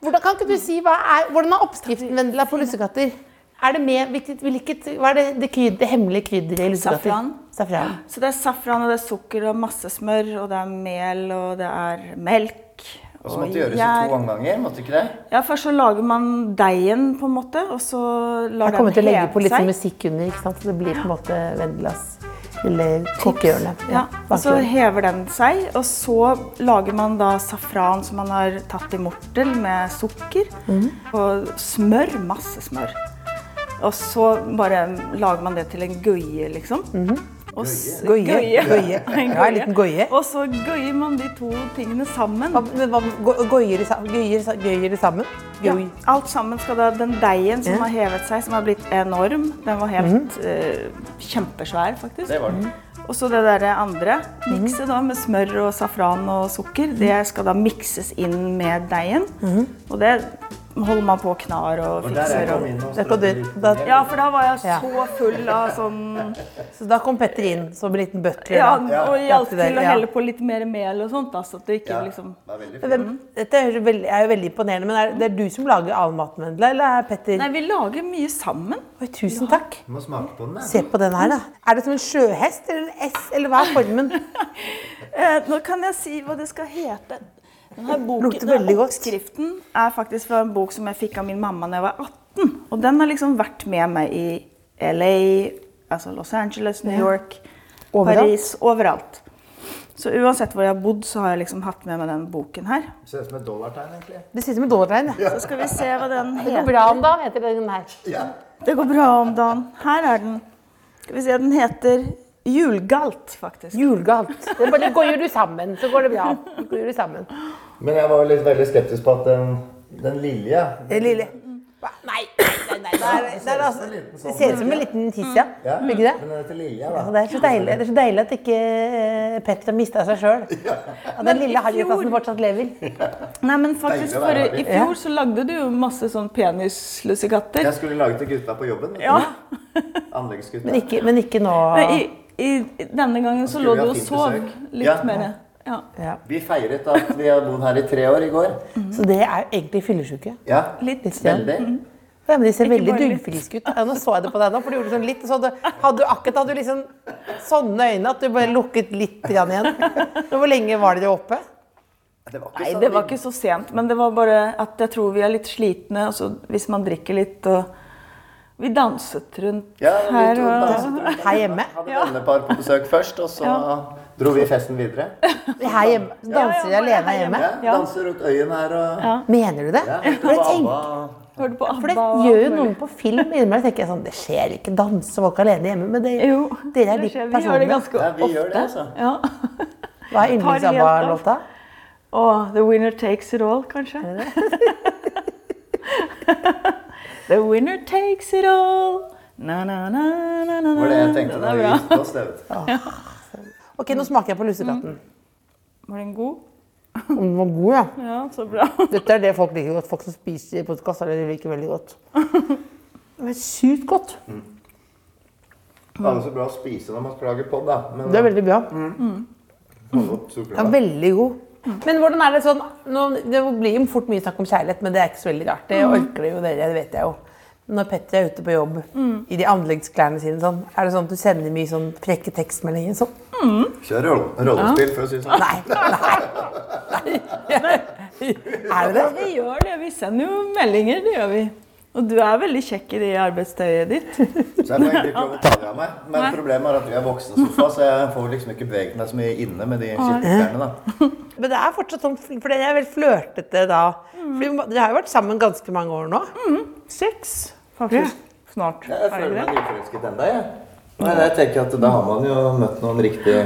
Hvordan, kan ikke du si, hva er, hvordan er oppskriften Vendela, på lussekatter? Er det med, hvilket, hvilket, hva er det, det, kryd, det hemmelige krydderet? Safran. Safran. Så det er safran, og det er sukker og masse smør, og det er mel, og det er melk. Og så måtte det gjøres i to omganger, måtte ikke det? Ja, først så lager man deigen, på en måte, og så lar Jeg kommer den til å legge på litt seg. sånn musikk under, ikke sant? så det blir på en måte Vendelas lille kokkehjørne. Ja, og så hever den seg, og så lager man da safran som man har tatt i mortel med sukker. Mm. Og smør, masse smør. Og så bare lager man det til en gøye, liksom. Mm Mhm. Gøye? Gøye. Gøye. En Ja, en liten gøye. Og så gøyer man de to tingene sammen. Men gøyer det sa- gøyer gøyer det sammen? Ja, alt sammen skal da, Den deigen som Mhm. har hevet seg, som har blitt enorm, den var helt eh, kjempesvær, faktisk. Det var den. Og så det der andre, Mhm. mikse da med smør og safran og sukker, det skal da mikses inn med deigen. Mm. Og det holder man på og knar og Og der jeg fikser. Og... inn og Det da- Ja, for da var jeg Ja. så full av sånn Så da kom Petter inn som en liten butler. Ja, da. og hjalp til å helle på litt mer mel og sånt, da, så at det ikke Ja, liksom det er Men Dette er jo veldig, er jo veldig imponerende, men er det er du som lager all maten, Vendela, eller er Petter Nei, vi lager mye sammen. Oi, tusen takk. Du må smake på den. da. Se på den her, da. Er det som en sjøhest eller en S, eller hva er formen? [LAUGHS] Eh, nå kan jeg si hva det skal hete. Denne boken, Lukter veldig godt. Oppskriften er faktisk fra en bok som jeg fikk av min mamma da jeg var 18. Og den har liksom vært med meg i LA, altså Los Angeles, New York, Overalt? Paris, overalt. Så uansett hvor jeg har bodd, så har jeg liksom hatt med meg den boken her. Ser ut som et dollartegn, egentlig. Det ser ut som et dollartegn. Ja. Så skal vi se hva den heter. Det går bra om dagen, heter den her. Ja. Det går bra om dagen. Her er den. Skal vi se, den heter Julgalt, faktisk. Julgalt. Det er bare goier du sammen, så går det bra. Går du sammen. Men jeg var litt veldig skeptisk på at den, den lille Den lille Nei, nei, nei. Det, er, er, altså, det ser ut som en liten tiss, ja. Ja, Gjør det? Men den heter Lilja, Ja, da. Det er så deilig, det er så deilig at ikke eh, Petter har mista seg sjøl. At den lille harrytassen fortsatt lever. Nei, men faktisk for I fjor så lagde du jo masse sånn penislussekatter. Jeg skulle lage til gutta på jobben. Ja. Anleggsgutta. Men men ikke nå. Men i, i, denne gangen så lå du og sov besøk. litt Ja. mer. Ja. Ja. Vi feiret at vi har bodd her i tre år i går. Så det er jo egentlig fyllesyke. Ja, Litt. Litt ja. veldig. Ja, men de ser Ikke veldig duggfriske ut. Ja, nå så jeg det på deg nå, for du gjorde sånn litt. Så du, hadde du akkurat hadde du liksom sånne øyne at du bare lukket litt igjen. Hvor lenge var dere oppe? Det var Nei, det var ikke så sent, men det var bare at jeg tror vi er litt slitne. Altså, hvis man drikker litt og Vi danset rundt Ja, vi her og danset rundt. Her hjemme? Hadde vennepar på besøk først, og så dro vi festen videre. Her hjemme? Danser dere Ja, ja, alene her hjemme? Ja, Ja. Danser rundt øyen her og Mener du det? ja, For jeg tenker, ABBA. For det gjør jo noen på film. Innimellom tenker jeg sånn, Det skjer ikke. Danser folk alene hjemme? Men det, Jo, dere er det litt skjer. Vi gjør det personlige. ofte. Ja, vi gjør det, altså. Ja. Hva er yndlingsabba-låta? Oh, The Winner Takes It All, kanskje? [LAUGHS] The Winner Takes It All. Na, na, na, na, na, Det var det jeg tenkte da er vi giftet oss. det vet du. Ok, nå smaker jeg på lussekatten. Var den god? Om [LAUGHS] den var god, ja. Ja, så bra. [LAUGHS] Dette er det folk liker godt. Folk som spiser podkast, de liker veldig godt. Det er sykt godt. Det er jo så bra å spise når man skal lage pod, da. Men Det er veldig bra. Mm. opp Den er veldig god. Men hvordan er det sånn nå, Det blir jo fort mye snakk om kjærlighet, men det er ikke så veldig rart. Det orker jo dere, det vet jeg jo. Når Petter er ute på jobb i de anleggsklærne sine, sånn, er det sånn at du sender mye sånn frekke tekstmeldinger? Sånn? Kjør roll- rollespill, for å si det sånn. Nei. nei, nei. [LAUGHS] Er det det? Vi gjør det. Vi sender jo meldinger, det gjør vi. Og du er veldig kjekk i det arbeidstøyet ditt. [LAUGHS] Så jeg får egentlig ikke av meg. Men problemet er at vi er voksensofa, så jeg får liksom ikke beveget meg så mye inne med de skitne. [LAUGHS] Men det er fortsatt sånn, for dere er vel flørtete da. For dere har jo vært sammen ganske mange år nå. Seks, faktisk. Snart. Jeg Er føler meg det? nyforelsket ennå, jeg. Nei, jeg tenker at da har man jo møtt noen riktig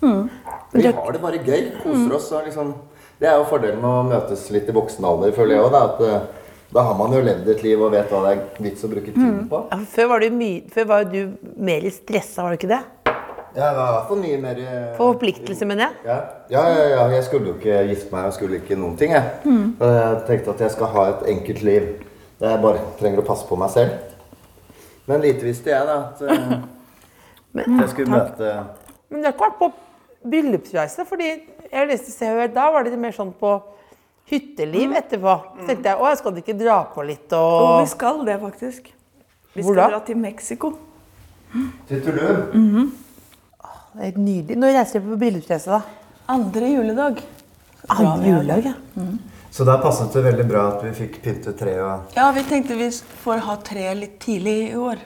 Vi har det bare gøy. Koser oss. Og liksom, det er jo fordelen med å møtes litt i voksen alder, føler jeg òg. Eh, da har man jo levd et liv og vet hva det er vits å bruke tiden på. Ja, før var før var du mer stressa, var du ikke det? Ja, det var i hvert fall mye mer For Forpliktelse, mener jeg. Ja. Ja, ja, ja, jeg skulle jo ikke gifte meg, jeg skulle ikke noen ting, jeg. Mm. Jeg tenkte at jeg skal ha et enkelt liv jeg bare trenger å passe på meg selv. Men lite visste jeg, da, at [LAUGHS] Men, jeg skulle møte Men du har ikke vært på bryllupsreise, fordi jeg leste Se og Hør, da var det mer sånn på hytteliv etterpå. Så tenkte jeg, å, jeg skal ikke dra på litt Og vi skal det, faktisk. Vi Hvor skal da? dra til Mexico. til Tulum. Det er helt nydelig. Når reiser dere på bryllupsreise, da? Andre juledag. Andre juledag, ja. Så da passet det veldig bra at vi fikk pyntet treet. og Ja, vi tenkte vi får ha tre litt tidlig i år.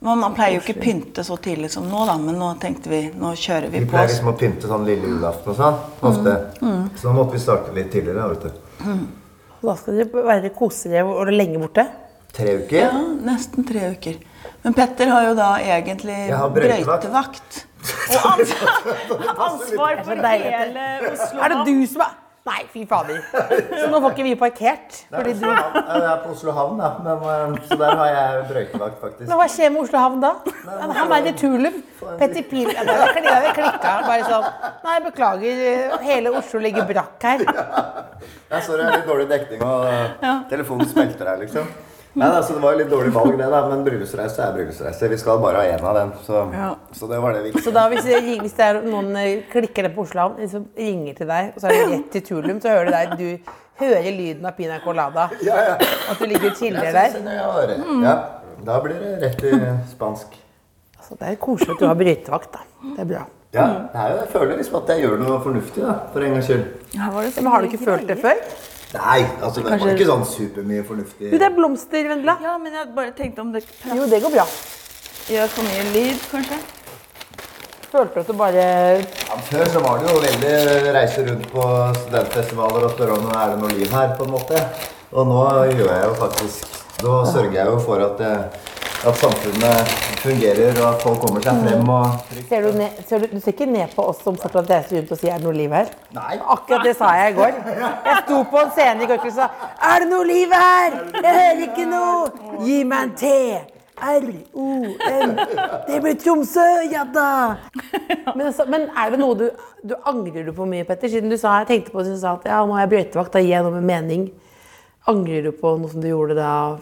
Men man pleier jo ikke pynte så tidlig som nå, da, men nå tenkte vi nå kjører vi Vi på. pleier liksom å pynte sånn lille julaften og sånn, ofte. Så da måtte vi starte litt tidligere, vet du. Da skal dere være koselige og lenge borte. Tre uker. Ja, nesten tre uker. Men Petter har jo da egentlig brøytevakt. [LAUGHS] Og ansvar, ansvar for hele Oslo. Er det du som er Nei, fy fader. Så nå får ikke vi parkert. Fordi du... Jeg er på Oslo havn, da. Men, eh, så der har jeg brøytevakt, faktisk. Men hva skjer med Oslo havn da? Han er i Tulum. Petter Pil ja, Det klikka, klikka. Bare sånn Nei, beklager. Hele Oslo ligger brakk her. Jeg så det er litt dårlig dekning, og eh, telefonen smelter her, liksom. Nei, altså, Det var jo litt dårlig valg, det, da. Men bryllupsreise er bryllupsreise. Vi skal bare ha én av dem. Så, Ja. så det var det viktige. Så da hvis det, hvis det er noen eh, klikker det på Oslo havn, som ringer til deg, og så er det rett til Tulum, så hører du deg du hører lyden av pina colada. Ja, ja. At du ligger og chiller der. synes det er det. Ja, da blir det rett i spansk. Altså, det er koselig at du har brytevakt, da. Det er bra. Ja, det er jo, Jeg føler liksom at jeg gjør noe fornuftig, da, for en gangs skyld. Ja, var det Men har du ikke følt det før? Nei, altså det var ikke sånn supermye fornuftig. Jo, det er blomster, Vendela. Ja, men jeg bare tenkte om det Jo, det går bra. gjør for mye lyd, kanskje. Følte du at du bare Ja, før så var det jo veldig reise rundt på studentfestivaler og spørre om det er det noe liv her, på en måte. Og nå gjør jeg jo faktisk Nå sørger jeg jo for at, det, at samfunnet fungerer, og at folk kommer seg frem og Ser du, ned, ser du, du ser ikke ned på oss som fortsatt reiser rundt og sier 'er det noe liv her'? Nei. Akkurat det sa jeg i går. Jeg sto på en scene i går kveld og sa 'Er det noe liv her? Jeg hører ikke noe! Gi meg en T! R-O-M. Det blir Tromsø, ja da! Men, altså, men er det noe du, du angrer du på mye, Petter? Siden du sa, jeg tenkte på det, du sa at ja, nå har jeg brøytevakt, da gir jeg noe med mening. Angrer du på noe som du gjorde da?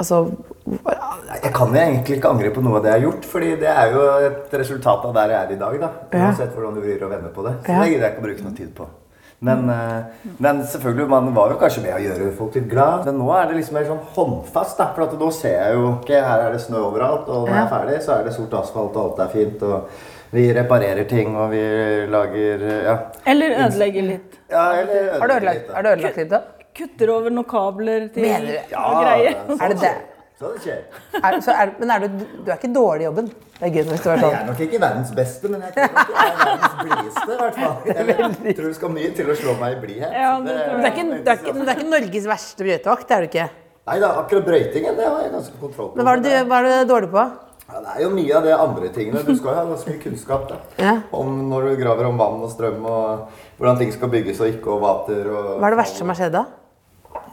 Altså Jeg kan egentlig ikke angre på noe av det jeg har gjort, fordi det er jo et resultat av der jeg er i dag. da. Ja. Uansett hvordan du vrir og vender på det. Så Ja. det gidder jeg ikke å bruke noe tid på. Men, eh, men selvfølgelig, man var jo kanskje med å gjøre folk litt glad. Men nå er det liksom mer sånn håndfast. da, For at nå ser jeg jo ok, her er det snø overalt, og når jeg er ferdig, så er det sort asfalt, og alt er fint. og vi reparerer ting, og vi lager ja. Eller ødelegger litt. ja eller ødelegger litt, har du ødelagt litt, da? Kutter over noen kabler til Mener du? Ja, og greier. sånn Er det det? Så det skjer. [LAUGHS] Er, så er, men er du, du er ikke dårlig i jobben? Det er gøy hvis du er Jeg sånn. er nok ikke verdens beste, men jeg tror nok jeg er verdens blideste. i hvert fall. [LAUGHS] Jeg tror det skal mye til å slå meg i blidhet. Ja, det det er ikke, det er ikke, men det er ikke Norges verste brøytevakt, det er du ikke. Nei da, akkurat brøytingen det har jeg ganske kontroll på. Men hva er du hva er du dårlig på? Ja, det er jo mye av det andre tingene. Du skal jo ha ganske mye kunnskap da. Ja. om når du graver om vann og strøm, og hvordan ting skal bygges og ikke, og vater og Hva er det verste som har skjedd da?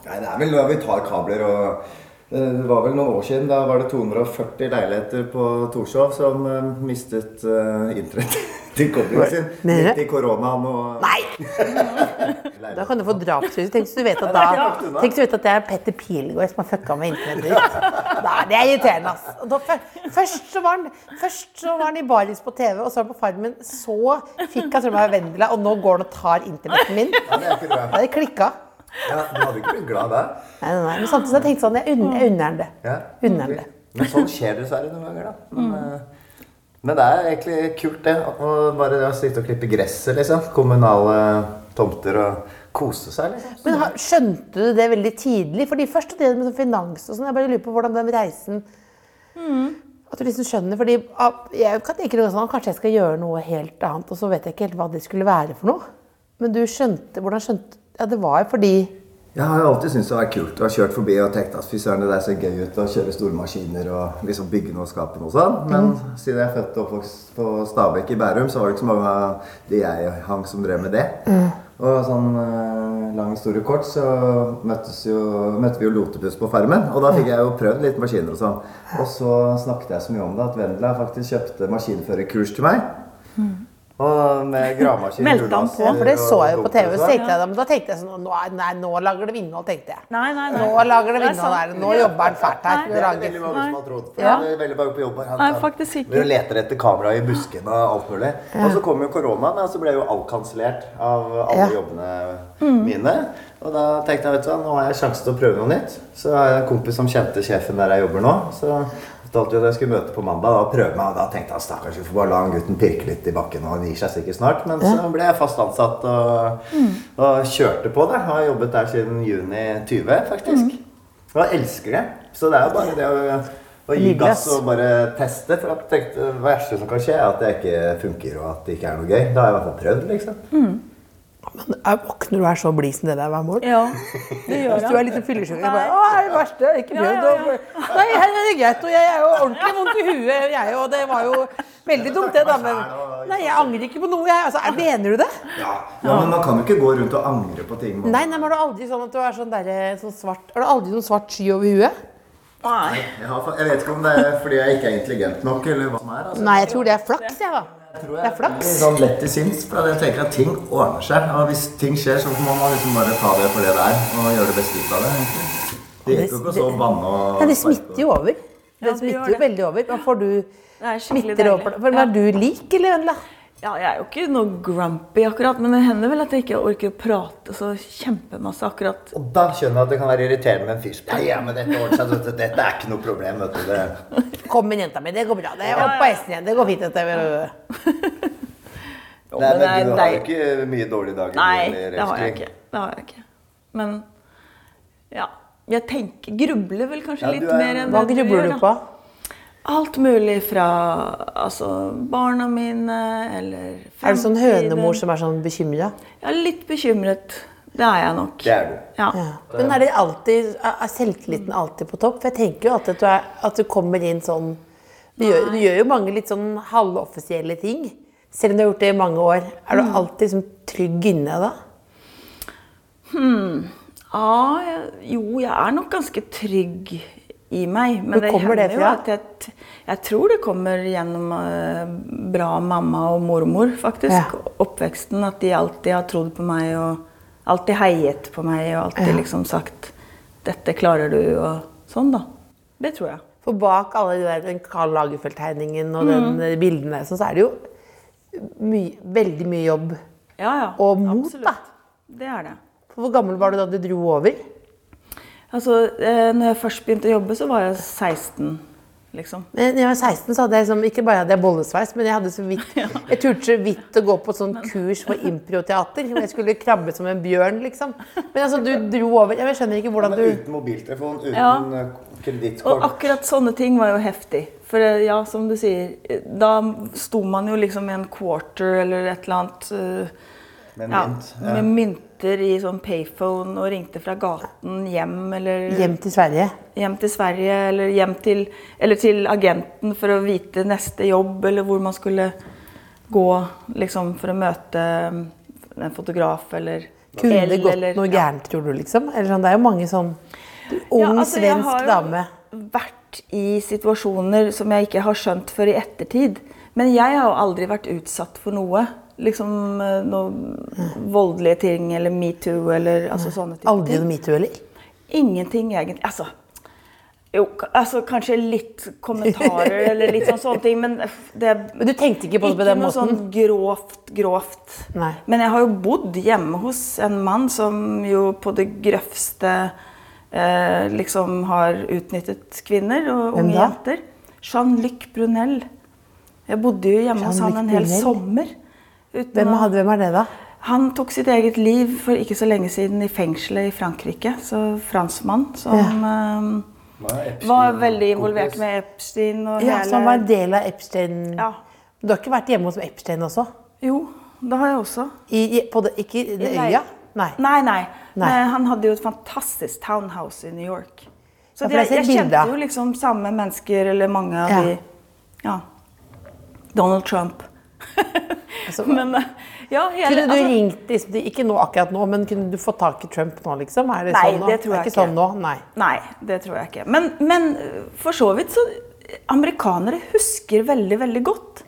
Nei, det er vel når vi tar kabler og Det var vel noen år siden. Da var det 240 leiligheter på Torshov som eh, mistet uh, internett [LAUGHS] til koblingen sin. Midt i koronaen og Nei! [LAUGHS] Da kan du få drapstrussel. Tenk hvis du vet at da Tenk du vet at det er Petter Pilgaard som har fucka med internettet ditt. Nei, det er irriterende, ass. Fø- først, så var han, først så var han i baris på TV, og så var han på Farmen. Så fikk han strømmen av Vendela, og nå går han og tar internetten min. Ja, det er ikke bra. Hadde det klikka. Ja, du hadde ikke blitt glad der. Nei, nei, nei. Men samtidig så har jeg tenkt sånn, jeg unner, unner det. Ja. Unner det. Men sånn skjer det dessverre noen ganger, da. Men, mm. men det er egentlig kult, det. Å bare å sitte og klippe gresset, liksom. Kommunale tomter og kose seg, liksom. Men har- skjønte du det veldig tidlig? Fordi først det med sånn finans og sånn, jeg bare lurer på hvordan den reisen At du liksom skjønner, fordi jeg kan tenke noe sånn, Kanskje jeg skal gjøre noe helt annet, og så vet jeg ikke helt hva det skulle være for noe. Men du skjønte Hvordan skjønte Ja, det var fordi Jeg har alltid syntes det var kult å ha kjørt forbi og tenkt at fy søren, det der ser gøy ut å kjøre store maskiner og liksom bygge noe og skape noe sånn. Men siden jeg er født og oppvokst på Stabekk i Bærum, så var det ikke så mange av de jeg hang som drev med det. Og sånn eh, lang historie kort, så møttes jo, møtte vi jo Lotepus på Farmen. Og da fikk jeg jo prøvd litt maskiner og sånn. Og så snakket jeg så mye om det at Vendela faktisk kjøpte maskinførerkurs til meg. Og med gravemaskin, Meldte han rullemaskin for det så jeg jo på TV. Så tenkte jeg, men da tenkte jeg sånn Nå, er- nei, nå lager det innhold, tenkte jeg. Nei, nei, nei. Nå lager det innhold her. Nå jobber han fælt her. Nei. Det er veldig mange som har trodd. For Ja. det er veldig mange på jobb her. Han Nei, faktisk ikke. Vi leter etter kamera i buskene og alt mulig. Og så kom jo koronaen, og så ble jo alt kansellert av alle Ja. jobbene mine. Og da tenkte jeg vet du hva, nå har jeg sjanse til å prøve noe nytt. Så har jeg en kompis som kjente sjefen der jeg jobber nå. Så Fortalte jo at jeg skulle møte på mandag og prøve meg. Og da tenkte jeg stakkars, vi får bare la han gutten pirke litt i bakken, og han gir seg sikkert snart. Men så ble jeg fast ansatt og, og kjørte på det. Har jobbet der siden juni 20, faktisk. Og jeg elsker det. Så det er jo bare det å, å gi gass og bare teste. For jeg tenkte, det verste som kan skje, er at det ikke funker, og at det ikke er noe gøy. Da har jeg i hvert fall prøvd, liksom. Men jeg Våkner du og er så blid som det der hver morgen? Ja, det [LAUGHS] gjør Hvis du er litt fyllesyk og bare. Å, er det verste? Ikke Ja, ja, ja, Nei, her er det greit. Og jeg er jo ordentlig vondt i huet, jeg og det var jo veldig dumt, det, da. Men nei, jeg angrer ikke på noe, jeg. Altså, er- mener du det? Ja, men man kan jo ikke gå rundt og angre på ting. man- Nei, nei, men har du aldri sånn at du er sånn derre sånn svart Har du aldri noen svart sky over huet? Nei. Jeg, har, jeg vet ikke om det er fordi jeg ikke er intelligent nok, eller hva som er. Altså. Nei, jeg tror det er flaks, jeg, da. Det er flaks. litt Sånn lett til sinns, for jeg tenker at ting ordner seg. Og hvis ting skjer, så må man liksom bare ta det for det det er, og gjøre det beste ut av det. egentlig. Det gikk jo ikke så banne og Nei, det smitter jo over. Det smitter jo veldig over. Får du er smitter over For, Er du lik, eller? Ja, jeg er jo ikke noe grumpy akkurat, men det hender vel at jeg ikke orker å prate så kjempemasse akkurat. Og da skjønner jeg at det kan være irriterende med en fyr som ja, ja, men dette ordner seg. Dette, dette er ikke noe problem, vet du. Det, Kom inn, jenta mi. Det går bra. Det er opp på hesten igjen. Det går fint. Dette. [LAUGHS] Jo, Nei, men men du har jo ikke mye dårlige dager? Nei, det har jeg ikke. Det har jeg ikke. Men ja. Jeg tenker, grubler vel kanskje Ja, litt er- mer enn Hva det grubler gjør, du da. Alt mulig fra altså, barna mine eller Er du sånn hønemor som er sånn bekymra? Er litt bekymret. Det er jeg nok. Det er du. Ja. Ja. Men er, det alltid, er selvtilliten alltid på topp? For jeg tenker jo alltid at du, er, at du kommer inn sånn du gjør, du gjør jo mange litt sånn halvoffisielle ting. Selv om du har gjort det i mange år. Er du alltid liksom trygg inne da? Ja, jo, jeg er nok ganske trygg i meg. Men det kommer det hender jo at jeg, jeg tror det kommer gjennom uh, bra mamma og mormor, faktisk. Ja. Oppveksten. At de alltid har trodd på meg og alltid heiet på meg og alltid Ja. liksom sagt 'Dette klarer du', og sånn, da. Det tror jeg. For bak alle de der, den Karl Lagerfeldt-tegningen og Mm. den bildene så er det jo my, veldig mye jobb. Ja, ja. Og mot, absolutt. da. Det er det. For hvor gammel var du da du dro over? Altså, eh, når jeg først begynte å jobbe, så var jeg 16, liksom. Men når jeg var 16, så hadde jeg liksom, ikke bare hadde jeg bollesveis, men jeg hadde så vidt [LAUGHS] Jeg turte så vidt å gå på sånn kurs for improteater. Hvor jeg skulle krabbe som en bjørn, liksom. Men altså, du dro over Jeg skjønner ikke hvordan du uten mobiltelefon, uten Ja. kredittkort Og akkurat sånne ting var jo heftig. For eh, ja, som du sier, eh, da sto man jo liksom med en quarter eller et eller annet uh, med mynt. Ja. med mynter i sånn payphone og ringte fra gaten hjem eller Hjem til Sverige. hjem til Sverige eller hjem til, eller til agenten for å vite neste jobb eller hvor man skulle gå liksom for å møte eh, en fotograf eller Kunne det gått eller- noe gærent, tror du, liksom? Eller sånn, det er jo mange sånn Ung, Ja, altså, jeg har jo dame. vært i situasjoner som jeg ikke har skjønt før i ettertid. Men jeg har jo aldri vært utsatt for noe. Liksom noen noe voldelige ting eller metoo eller altså sånne typer Aldri noe metoo, eller? Ingenting egentlig. Altså, jo, altså kanskje litt kommentarer [LAUGHS] eller litt sånn sånne ting, men det Men du tenkte ikke på det på den måten? ikke noe sånn grovt, grovt. Nei. Men jeg har jo bodd hjemme hos en mann som jo på det grøvste eh, liksom har utnyttet kvinner og unge jenter. Jean-Luc Brunel. Jeg bodde jo hjemme hos han en hel sommer. Uten Hvem, hadde, hvem er det, da? han tok sitt eget liv for ikke så lenge siden i fengselet i Frankrike. Så franskmann som ja. um, var veldig involvert Kompis? med Epstein og Ja, hele Så han var en del av Epstein Ja. Du har ikke vært hjemme hos Epstein også? Jo, det har jeg også. I, i, på det, ikke i det øya? Nei. Nei, nei. Nei. Men han hadde jo et fantastisk townhouse i New York. Så Ja, de, jeg jeg kjente jo liksom samme mennesker, eller mange av Ja. de Ja. Donald Trump. Altså, Men eh, ja, hele kunne du altså, ringt liksom, Ikke nå akkurat nå, men kunne du fått tak i Trump nå, liksom? Er det Nei, sånn nå? det tror jeg ikke. sånn nå, nei. Nei, det tror jeg ikke. Men, men eh, for så vidt så Amerikanere husker veldig, veldig godt.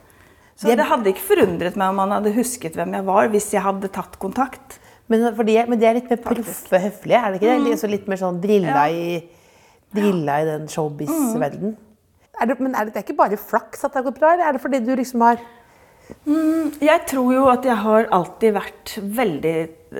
Så Det- det hadde ikke forundret meg om han hadde husket hvem jeg var, hvis jeg hadde tatt kontakt. Men, for de, men de er litt mer proffe, høflige, er det ikke det? Mm. er litt mer sånn drilla, Ja. i, drilla i den showbiz-verdenen. Mm. men er det, det er ikke bare flaks at det har gått bra, eller er det fordi du liksom har Jeg tror jo at jeg har alltid vært veldig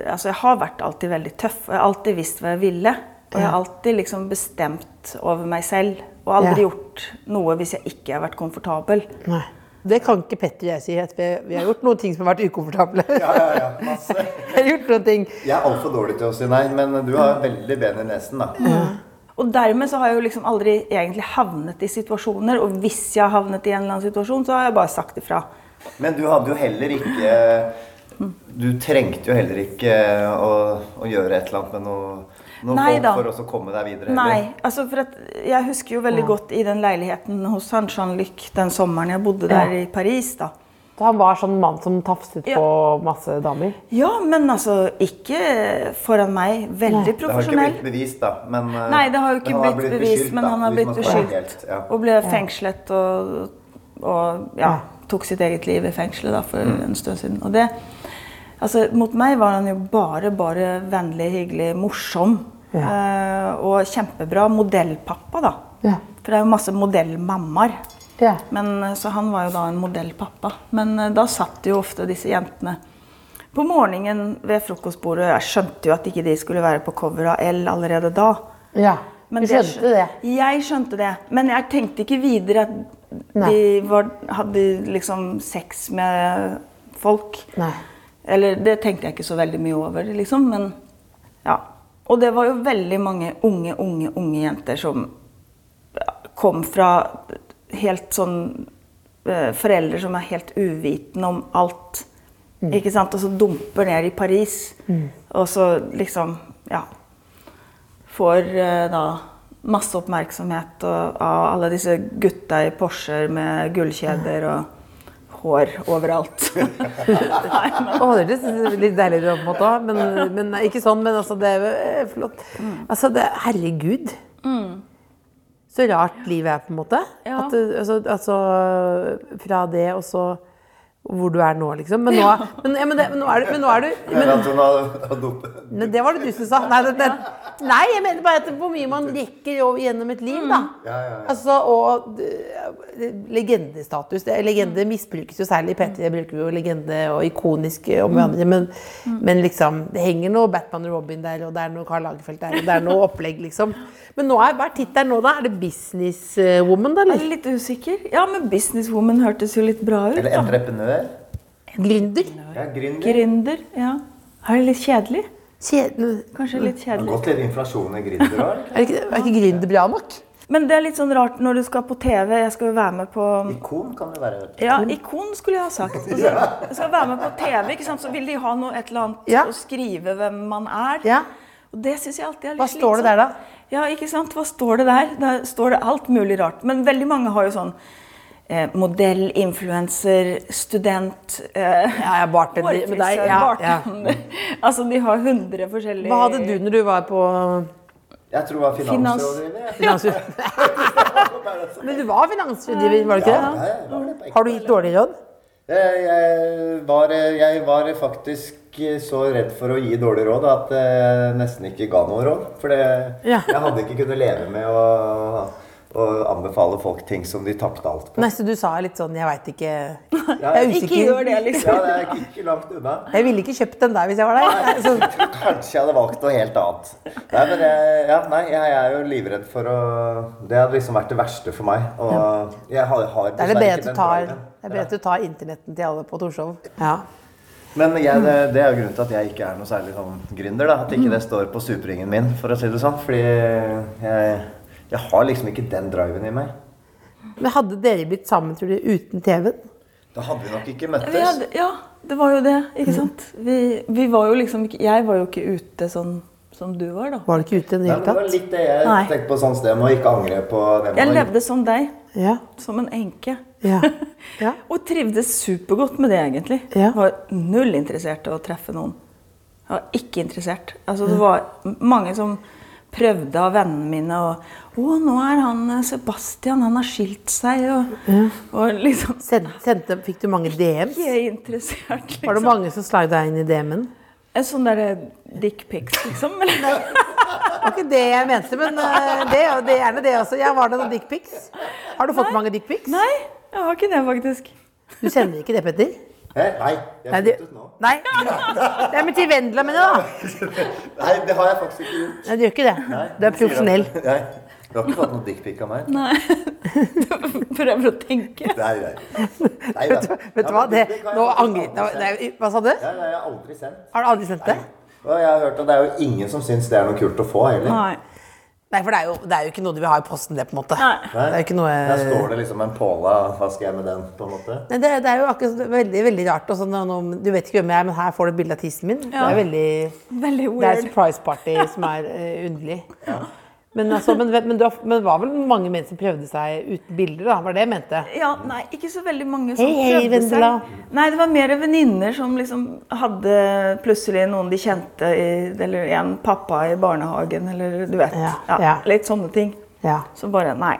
Altså jeg har vært alltid veldig tøff. Og jeg har alltid visst hva jeg ville. Og jeg har alltid liksom bestemt over meg selv Og aldri Ja. gjort noe hvis jeg ikke har vært komfortabel. Nei. Det kan ikke Petter og jeg si. At vi, vi har gjort noen ting som har vært ukomfortable. Ja, ja, ja, masse. [LAUGHS] Vi har gjort noen ting. Jeg er altfor dårlig til å si nei, men du har veldig ben i nesen, da. Og dermed så har jeg jo liksom aldri egentlig havnet i situasjoner. Og hvis jeg har havnet i en eller annen situasjon, så har jeg bare sagt ifra. Men du hadde jo heller ikke Du trengte jo heller ikke å, å gjøre et eller annet med noe, noe Nei for å komme deg videre. Nei, altså for at jeg husker jo veldig godt i den leiligheten hos han Jean-Luc den sommeren jeg bodde der Ja. i Paris. da. Så han var sånn mann som tafset Ja. på masse damer. Ja, men altså ikke foran meg. Veldig Det har ikke profesjonell. blitt bevist, da. Men, eh, Nei, det har jo ikke blitt bevist, da, men han har blitt beskyldt. ja. Og ble fengslet og, og ja, Ja. Tok sitt eget liv i fengselet da, for en stund siden. Og det, altså, mot meg var han jo bare, bare vennlig, hyggelig, morsom. Eh, og kjempebra modellpappa, da. Ja. For det er jo masse modellmammaer. Ja. Men, eh, så han var jo da en modellpappa. Men eh, da satt jo ofte disse jentene på morgenen ved frokostbordet. Jeg skjønte jo at ikke de skulle være på cover av L allerede da. ja. Du skjønte det? Jeg skjønte det. Men jeg tenkte ikke videre at Nei. de var, hadde liksom sex med folk. Nei. Eller det tenkte jeg ikke så veldig mye over, liksom. Men ja. Og det var jo veldig mange unge, unge, unge jenter som kom fra helt sånn eh, Foreldre som er helt uvitende om alt. Ikke sant? Og så dumper ned i Paris. Og så liksom Ja. Får eh, da masse oppmerksomhet og, av alle disse gutta i Porscher med gullkjeder og hår overalt. Nei, [LAUGHS] men, Å, det høres litt deilig ut på en måte òg, men, men ikke sånn. Men altså, det er eh, flott. Altså, det, herregud. Så rart livet er, på en måte. Ja. At, altså, altså, fra det og så hvor du er nå, liksom. Men nå, men, ja, men, det, men nå er du, men nå er du Men men, Det var det du som sa. Nei, det, det, nei, jeg mener bare at hvor mye man rekker gjennom et liv, da. Ja, ja, ja. Altså, og eh, legendestatus. Legende misbrukes jo særlig. P3 bruker jo legende og ikonisk om hverandre. Men, men liksom, det henger noe Batman og Robin der, og det er noe Karl Lagerfeldt der, og det er noe opplegg, liksom. Men nå er, hva er tittelen nå, da? Er det Businesswoman, da? jeg er litt usikker. Ja, men businesswoman hørtes jo litt bra ut. Eller da. Entreprenør. Gründer? Ja, gründer. Gründer. Ja. Er det litt kjedelig? Kanskje litt kjedelig. Det har gått litt inflasjon i gründer òg. [LAUGHS] Er ikke, er ikke gründer bra nok? Men det er litt sånn rart når du skal på TV. Jeg skal jo være med på Ikon kan det være. Ja, ikon skulle jeg ha sagt. [LAUGHS] Altså, jeg skal være med på TV, ikke sant? så vil de ha noe, et eller annet Ja. å skrive hvem man er. Ja. Og det syns jeg alltid er litt Hva står det der, da? Ja, ikke sant? Hva står det der? Der står det alt mulig rart. Men veldig mange har jo sånn modell, influenser, student eh, Ja, jeg bartender med deg. Ja, ja. [LAUGHS] Altså, de har hundre forskjellige Hva hadde du når du var på Jeg tror det var Finans. finansrådgiver. finans... [LAUGHS] Men du var finansrådgiver, var du ikke det? Ja, var det. Har du gitt dårlig råd? Jeg, jeg, var, jeg var faktisk så redd for å gi dårlig råd at jeg nesten ikke ga noe råd. For det, Ja. jeg hadde ikke kunnet leve med å, å anbefale folk ting som de tapte alt på. Nei, så du sa litt sånn Jeg veit ikke Jeg Ja, er Ikke usikker. gjør det, liksom. Ja, det er ikke langt unna. Jeg ville ikke kjøpt den der hvis jeg var der. Så, Kanskje jeg hadde valgt noe helt annet. Nei, men jeg, ja, nei, jeg er jo livredd for å Det hadde liksom vært det verste for meg. Og jeg har, har det er det bedre at du tar, driven. det er bedre at du tar internetten til alle på Torshov. Ja. Men jeg, det, det er jo grunnen til at jeg ikke er noe særlig sånn gründer. da, At ikke det står på superingen min, for å si det sånn. Fordi jeg, jeg har liksom ikke den driven i meg. Men hadde dere blitt sammen, tror du, uten TV-en? Da hadde vi nok ikke møttes. hadde, ja, det var jo det. Ikke sant? Vi, vi var jo liksom ikke Jeg var jo ikke ute sånn som du var, da. Var du ikke ute i det hele tatt? det var litt det jeg Nei. tenkte på sånn sted Må ikke angre på det man Jeg levde som deg. Ja. Som en enke. Ja. [LAUGHS] ja. Og trivdes supergodt med det, egentlig. Ja. Var null interessert i å treffe noen. Jeg var ikke interessert. Altså, det var mange som prøvde av vennene mine å Å, nå er han eh, Sebastian, han har skilt seg, og, og liksom Send, sendte, fikk du mange DMs? Ikke interessert, liksom. Var det mange som slagde deg inn i DM-en? En sånn derre dickpics, liksom? Eller? Det var ikke det jeg mente, men eh, det, det er gjerne det også. Ja, var det noen dickpics? Har du fått mange dickpics? Nei, jeg har ikke det, faktisk. Du sender ikke det, Petter? Hæ? Nei, jeg Nei, har sluttet nå. nei. det er med til Vendela, mine, jeg, da. [LAUGHS] Nei, det har jeg faktisk ikke gjort. Nei, du gjør ikke det. Nei, Du er profesjonell. Nei. Du har ikke fått noe dickpic av meg? Nei. [LAUGHS] Prøver å tenke. Nei, nei. nei [LAUGHS] vet, Vet du hva? Det, nå angrer det er- Hva sa du? Ja, nei, jeg har aldri sendt. Har du aldri sendt det? Og jeg har hørt at det er jo ingen som syns det er noe kult å få heller. Nei. Nei, for det er, jo, det er jo ikke noe du vil ha i posten, det, på en måte. Nei. Det er jo ikke noe Der står det liksom en påla. Hva skal jeg med den, på en måte? Nei, det, det er jo akkurat veldig, veldig rart. Og sånn, nå- nå- du vet ikke hvem jeg er, men her får du et bilde av tissen min. Det er veldig Veldig Det er et surprise party som er uh, underlig. Men, altså, men, men, det var vel mange menn som prøvde seg uten bilder, da? Var det jeg mente? Ja, nei, ikke så veldig mange som hei, prøvde hey, seg. Nei, det var mer venninner som liksom hadde plutselig noen de kjente, i, eller en pappa i barnehagen, eller du vet. Ja, Ja, ja. Litt sånne ting. Ja. Så bare nei.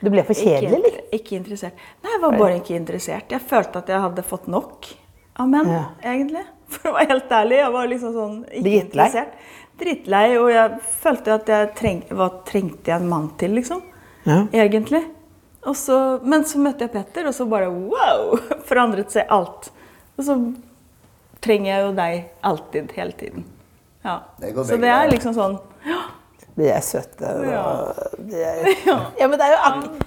Du ble for kjedelig, eller? Ikke, ikke interessert. Nei, jeg var bare ikke interessert. Jeg følte at jeg hadde fått nok av menn, Ja. egentlig. [LAUGHS] For å være helt ærlig. Jeg var liksom sånn ikke Dritlei? interessert. Dritlei. og jeg følte at jeg treng, hva trengte jeg en mann til, liksom. Ja. Egentlig. Og så, men så møtte jeg Petter, og så bare wow! [LAUGHS] Forandret seg alt. Og så trenger jeg jo deg alltid, hele tiden. Ja. Det Så det er liksom sånn ja. De er søte. Ja. De er, [LAUGHS] ja, men det er jo akkurat...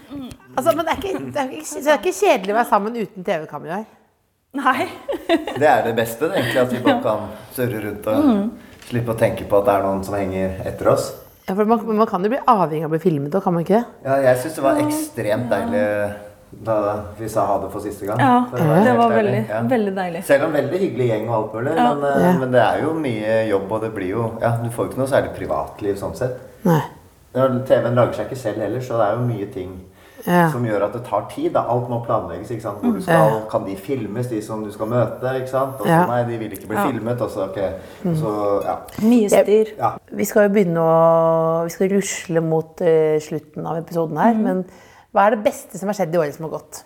altså, men det er, ikke, det, er ikke, det er ikke kjedelig å være sammen uten TV-kameraer. Nei. [LAUGHS] Det er det beste, det, egentlig, at vi bare kan surre rundt og Mm. slippe å tenke på at det er noen som henger etter oss. Ja, for man, man kan jo bli avhengig av å bli filmet, og kan man ikke det? Ja, jeg syns det var ekstremt deilig da vi sa ha det for siste gang. Ja, det var, det var veldig, Ja. veldig deilig. Selv om veldig hyggelig gjeng og alt mulig, Ja. men, eh, Ja. men det er jo mye jobb, og det blir jo Ja, du får jo ikke noe særlig privatliv sånn sett. Nei. TV-en lager seg ikke selv heller, så det er jo mye ting Ja. som gjør at det tar tid. Da. Alt må planlegges. ikke sant? Hvor du skal, Kan de filmes, de som du skal møte? ikke sant? Og så Ja. nei, de vil ikke bli Ja. filmet. Og så, ok. Så, ja. Mye styr. ja. Vi skal jo begynne å Vi skal rusle mot uh, slutten av episoden her. Men hva er det beste som har skjedd i året som har gått?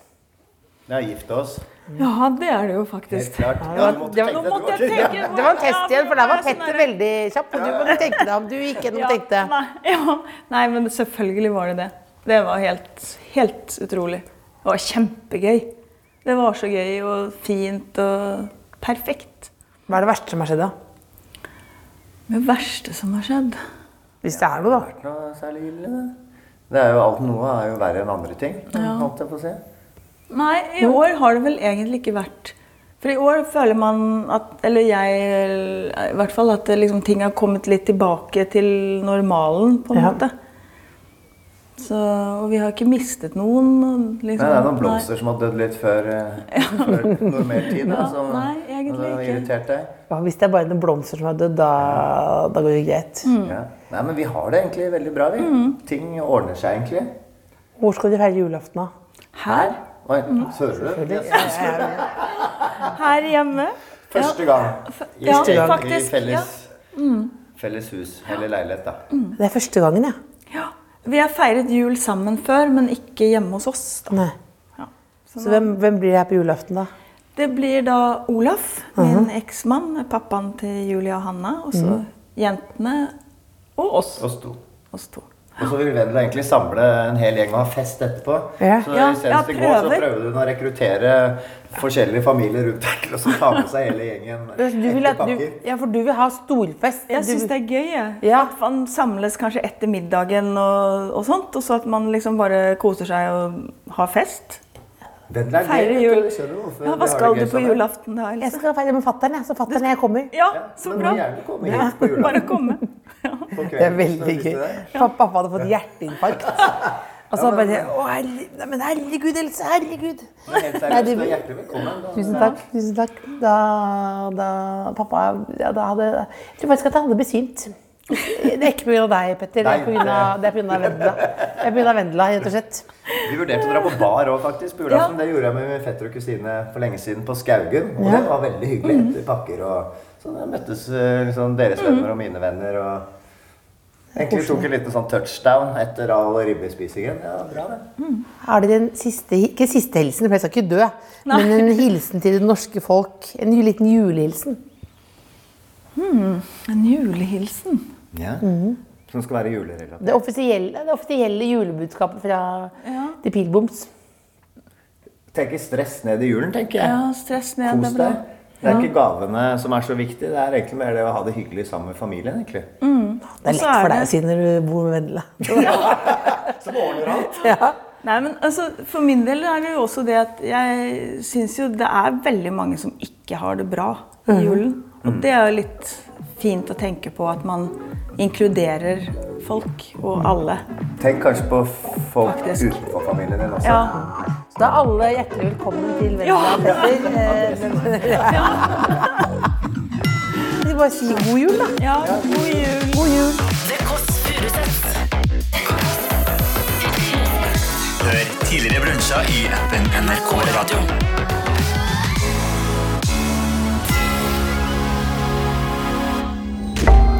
Vi har gifta oss. Ja, det er det jo faktisk. det Ja, var- det var- Nå måtte jeg tenke. Det var en test igjen, for der var sånn Petter er veldig kjapp. Du må tenke deg om. Du gikk gjennom og tenkte. Nei, ja. nei, men selvfølgelig var det det. Det var helt, helt utrolig. Det var kjempegøy. Det var så gøy og fint og perfekt. Hva er det verste som har skjedd, da? Det verste som har skjedd Hvis det er noe, da. Ikke noe særlig ille, det. Det er jo alt Noe er jo verre enn andre ting. holdt jeg på å si. Nei, i år har det vel egentlig ikke vært For i år føler man at Eller jeg i hvert fall at liksom, ting har kommet litt tilbake til normalen, på en Ja. måte. Så, og vi har ikke mistet noen. Liksom, Nei, det er noen nei. blomster som har dødd litt før, ja. [LAUGHS] før normertid. tid. Ja, som nei, egentlig har ikke. irritert deg. Ja, hvis det er bare noen blomster som har dødd, da, da går det greit. Ja. Nei, men vi har det egentlig veldig bra, vi. Ting ordner seg egentlig. Hvor skal dere feire julaften, da? Her? Oi, hører du? Yes. Her hjemme? Første gang. I, ja, i, i faktisk, felles, felles hus eller leilighet, da. Det er første gangen, ja. Vi har feiret jul sammen før, men ikke hjemme hos oss. Da. Nei. Ja. Så hvem, hvem blir her på julaften, da? Det blir da Olaf, min eksmann, pappaen til Julia og Hanna, og så jentene og oss. Oss to. oss to. Og så vil Vendela egentlig samle en hel gjeng og ha fest etterpå. Ja. Så Ja, senest i går så prøvde hun å rekruttere forskjellige familier rundt deg til å så ta med seg hele gjengen. Du vil at du, ja, for du vil ha storfest. Jeg syns det er gøy. Ja. Ja. At man samles kanskje etter middagen og, og sånt, og så at man liksom bare koser seg og har fest. Vet jul. Ja, hva skal du på julaften da, Else? Jeg skal feire med fatter'n, jeg. Så fatter'n jeg kommer. Ja, så Men bra. hit. Bare komme. [LAUGHS] Ja. Det er veldig gøy. Pappa, hadde fått hjerteinfarkt. Og så bare Å, herre, nei, men herregud, Else. Herregud. Nei, seriøst, det- hjertelig velkommen. Tusen takk. tusen takk. Da, da pappa ja, da hadde, Jeg tror faktisk at han hadde besvimt. Det er ikke pga. deg, Petter. Det er Nei. Det er pga. Vendela. Det er på grunn av Vendela, rett og slett. Vi vurderte å dra på bar òg, faktisk. på julaften. Det gjorde jeg med min fetter og kusine for lenge siden på Skaugen. Og Ja. det var veldig hyggelig etter pakker og Så da møttes eh, liksom deres venner og mine venner og Egentlig tok en liten sånn touchdown etter all ribbespisingen. Ja, bra det. Har dere en siste, ikke siste hilsen, for jeg skal ikke dø, Nei. men en hilsen til det norske folk? En liten julehilsen? En julehilsen. Ja. Som skal være julerelatert. Det offisielle, det offisielle julebudskapet fra Ja. The Pilboms. Tenker stress ned i julen, tenker jeg. Ja, stress ned. Kos det er deg. Det er ikke gavene som er så viktig, det er egentlig mer det å ha det hyggelig sammen med familien. egentlig. Det er lett er for deg det- å si når du bor med Vendela. [LAUGHS] Som ordner alt. Ja. Nei, men altså, For min del er det jo også det at jeg syns jo det er veldig mange som ikke har det bra i julen. Og det er jo litt fint å tenke på at man inkluderer folk og alle. Tenk kanskje på folk Faktisk. utenfor familien din også. Ja. Så da er alle hjertelig velkommen til Petter. Eh, ja. Vi bare si god jul, da. ja, god jul. God jul. Hør tidligere brunsja i appen NRK Radio.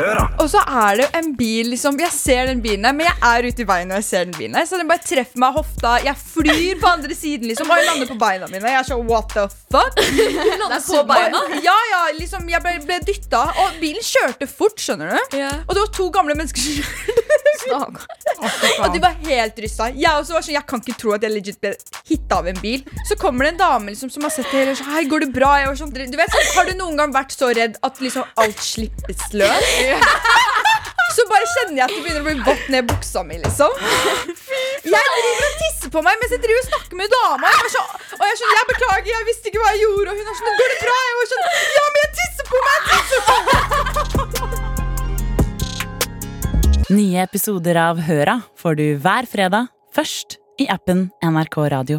Hør, da! Og så er det en bil, liksom. Jeg ser den bilen her, men jeg er ute i veien når jeg ser den bilen her. Så den bare treffer meg i hofta. Jeg flyr på andre siden, liksom, og jeg lander på beina mine. Jeg er sånn what the fuck? [LAUGHS] Lander på beina? Ja, ja, liksom. Jeg ble, ble dytta, og bilen kjørte fort, skjønner du. Yeah. Og det var to gamle mennesker som [LAUGHS] kjørte. Og de var helt rysta. Jeg også var sånn, jeg kan ikke tro at jeg legit ble hitta av en bil. Så kommer det en dame liksom, som har sett det hele og sånn, Hei, går det bra? Jeg var sånn, du vet, sånn, Har du noen gang vært så redd at liksom alt slippes løs? [LAUGHS] Så bare kjenner jeg at det begynner å bli vått ned i buksa mi, liksom. Jeg driver og tisser på meg mens jeg driver og snakker med dama. Jeg var så, og jeg er sånn, jeg beklager, jeg visste ikke hva jeg gjorde. Og hun er sånn, går det bra? Jeg var sånn, ja, men jeg tisser på meg, jeg tisser på meg. [LAUGHS] Nye episoder av Høra får du hver fredag, først i appen NRK Radio.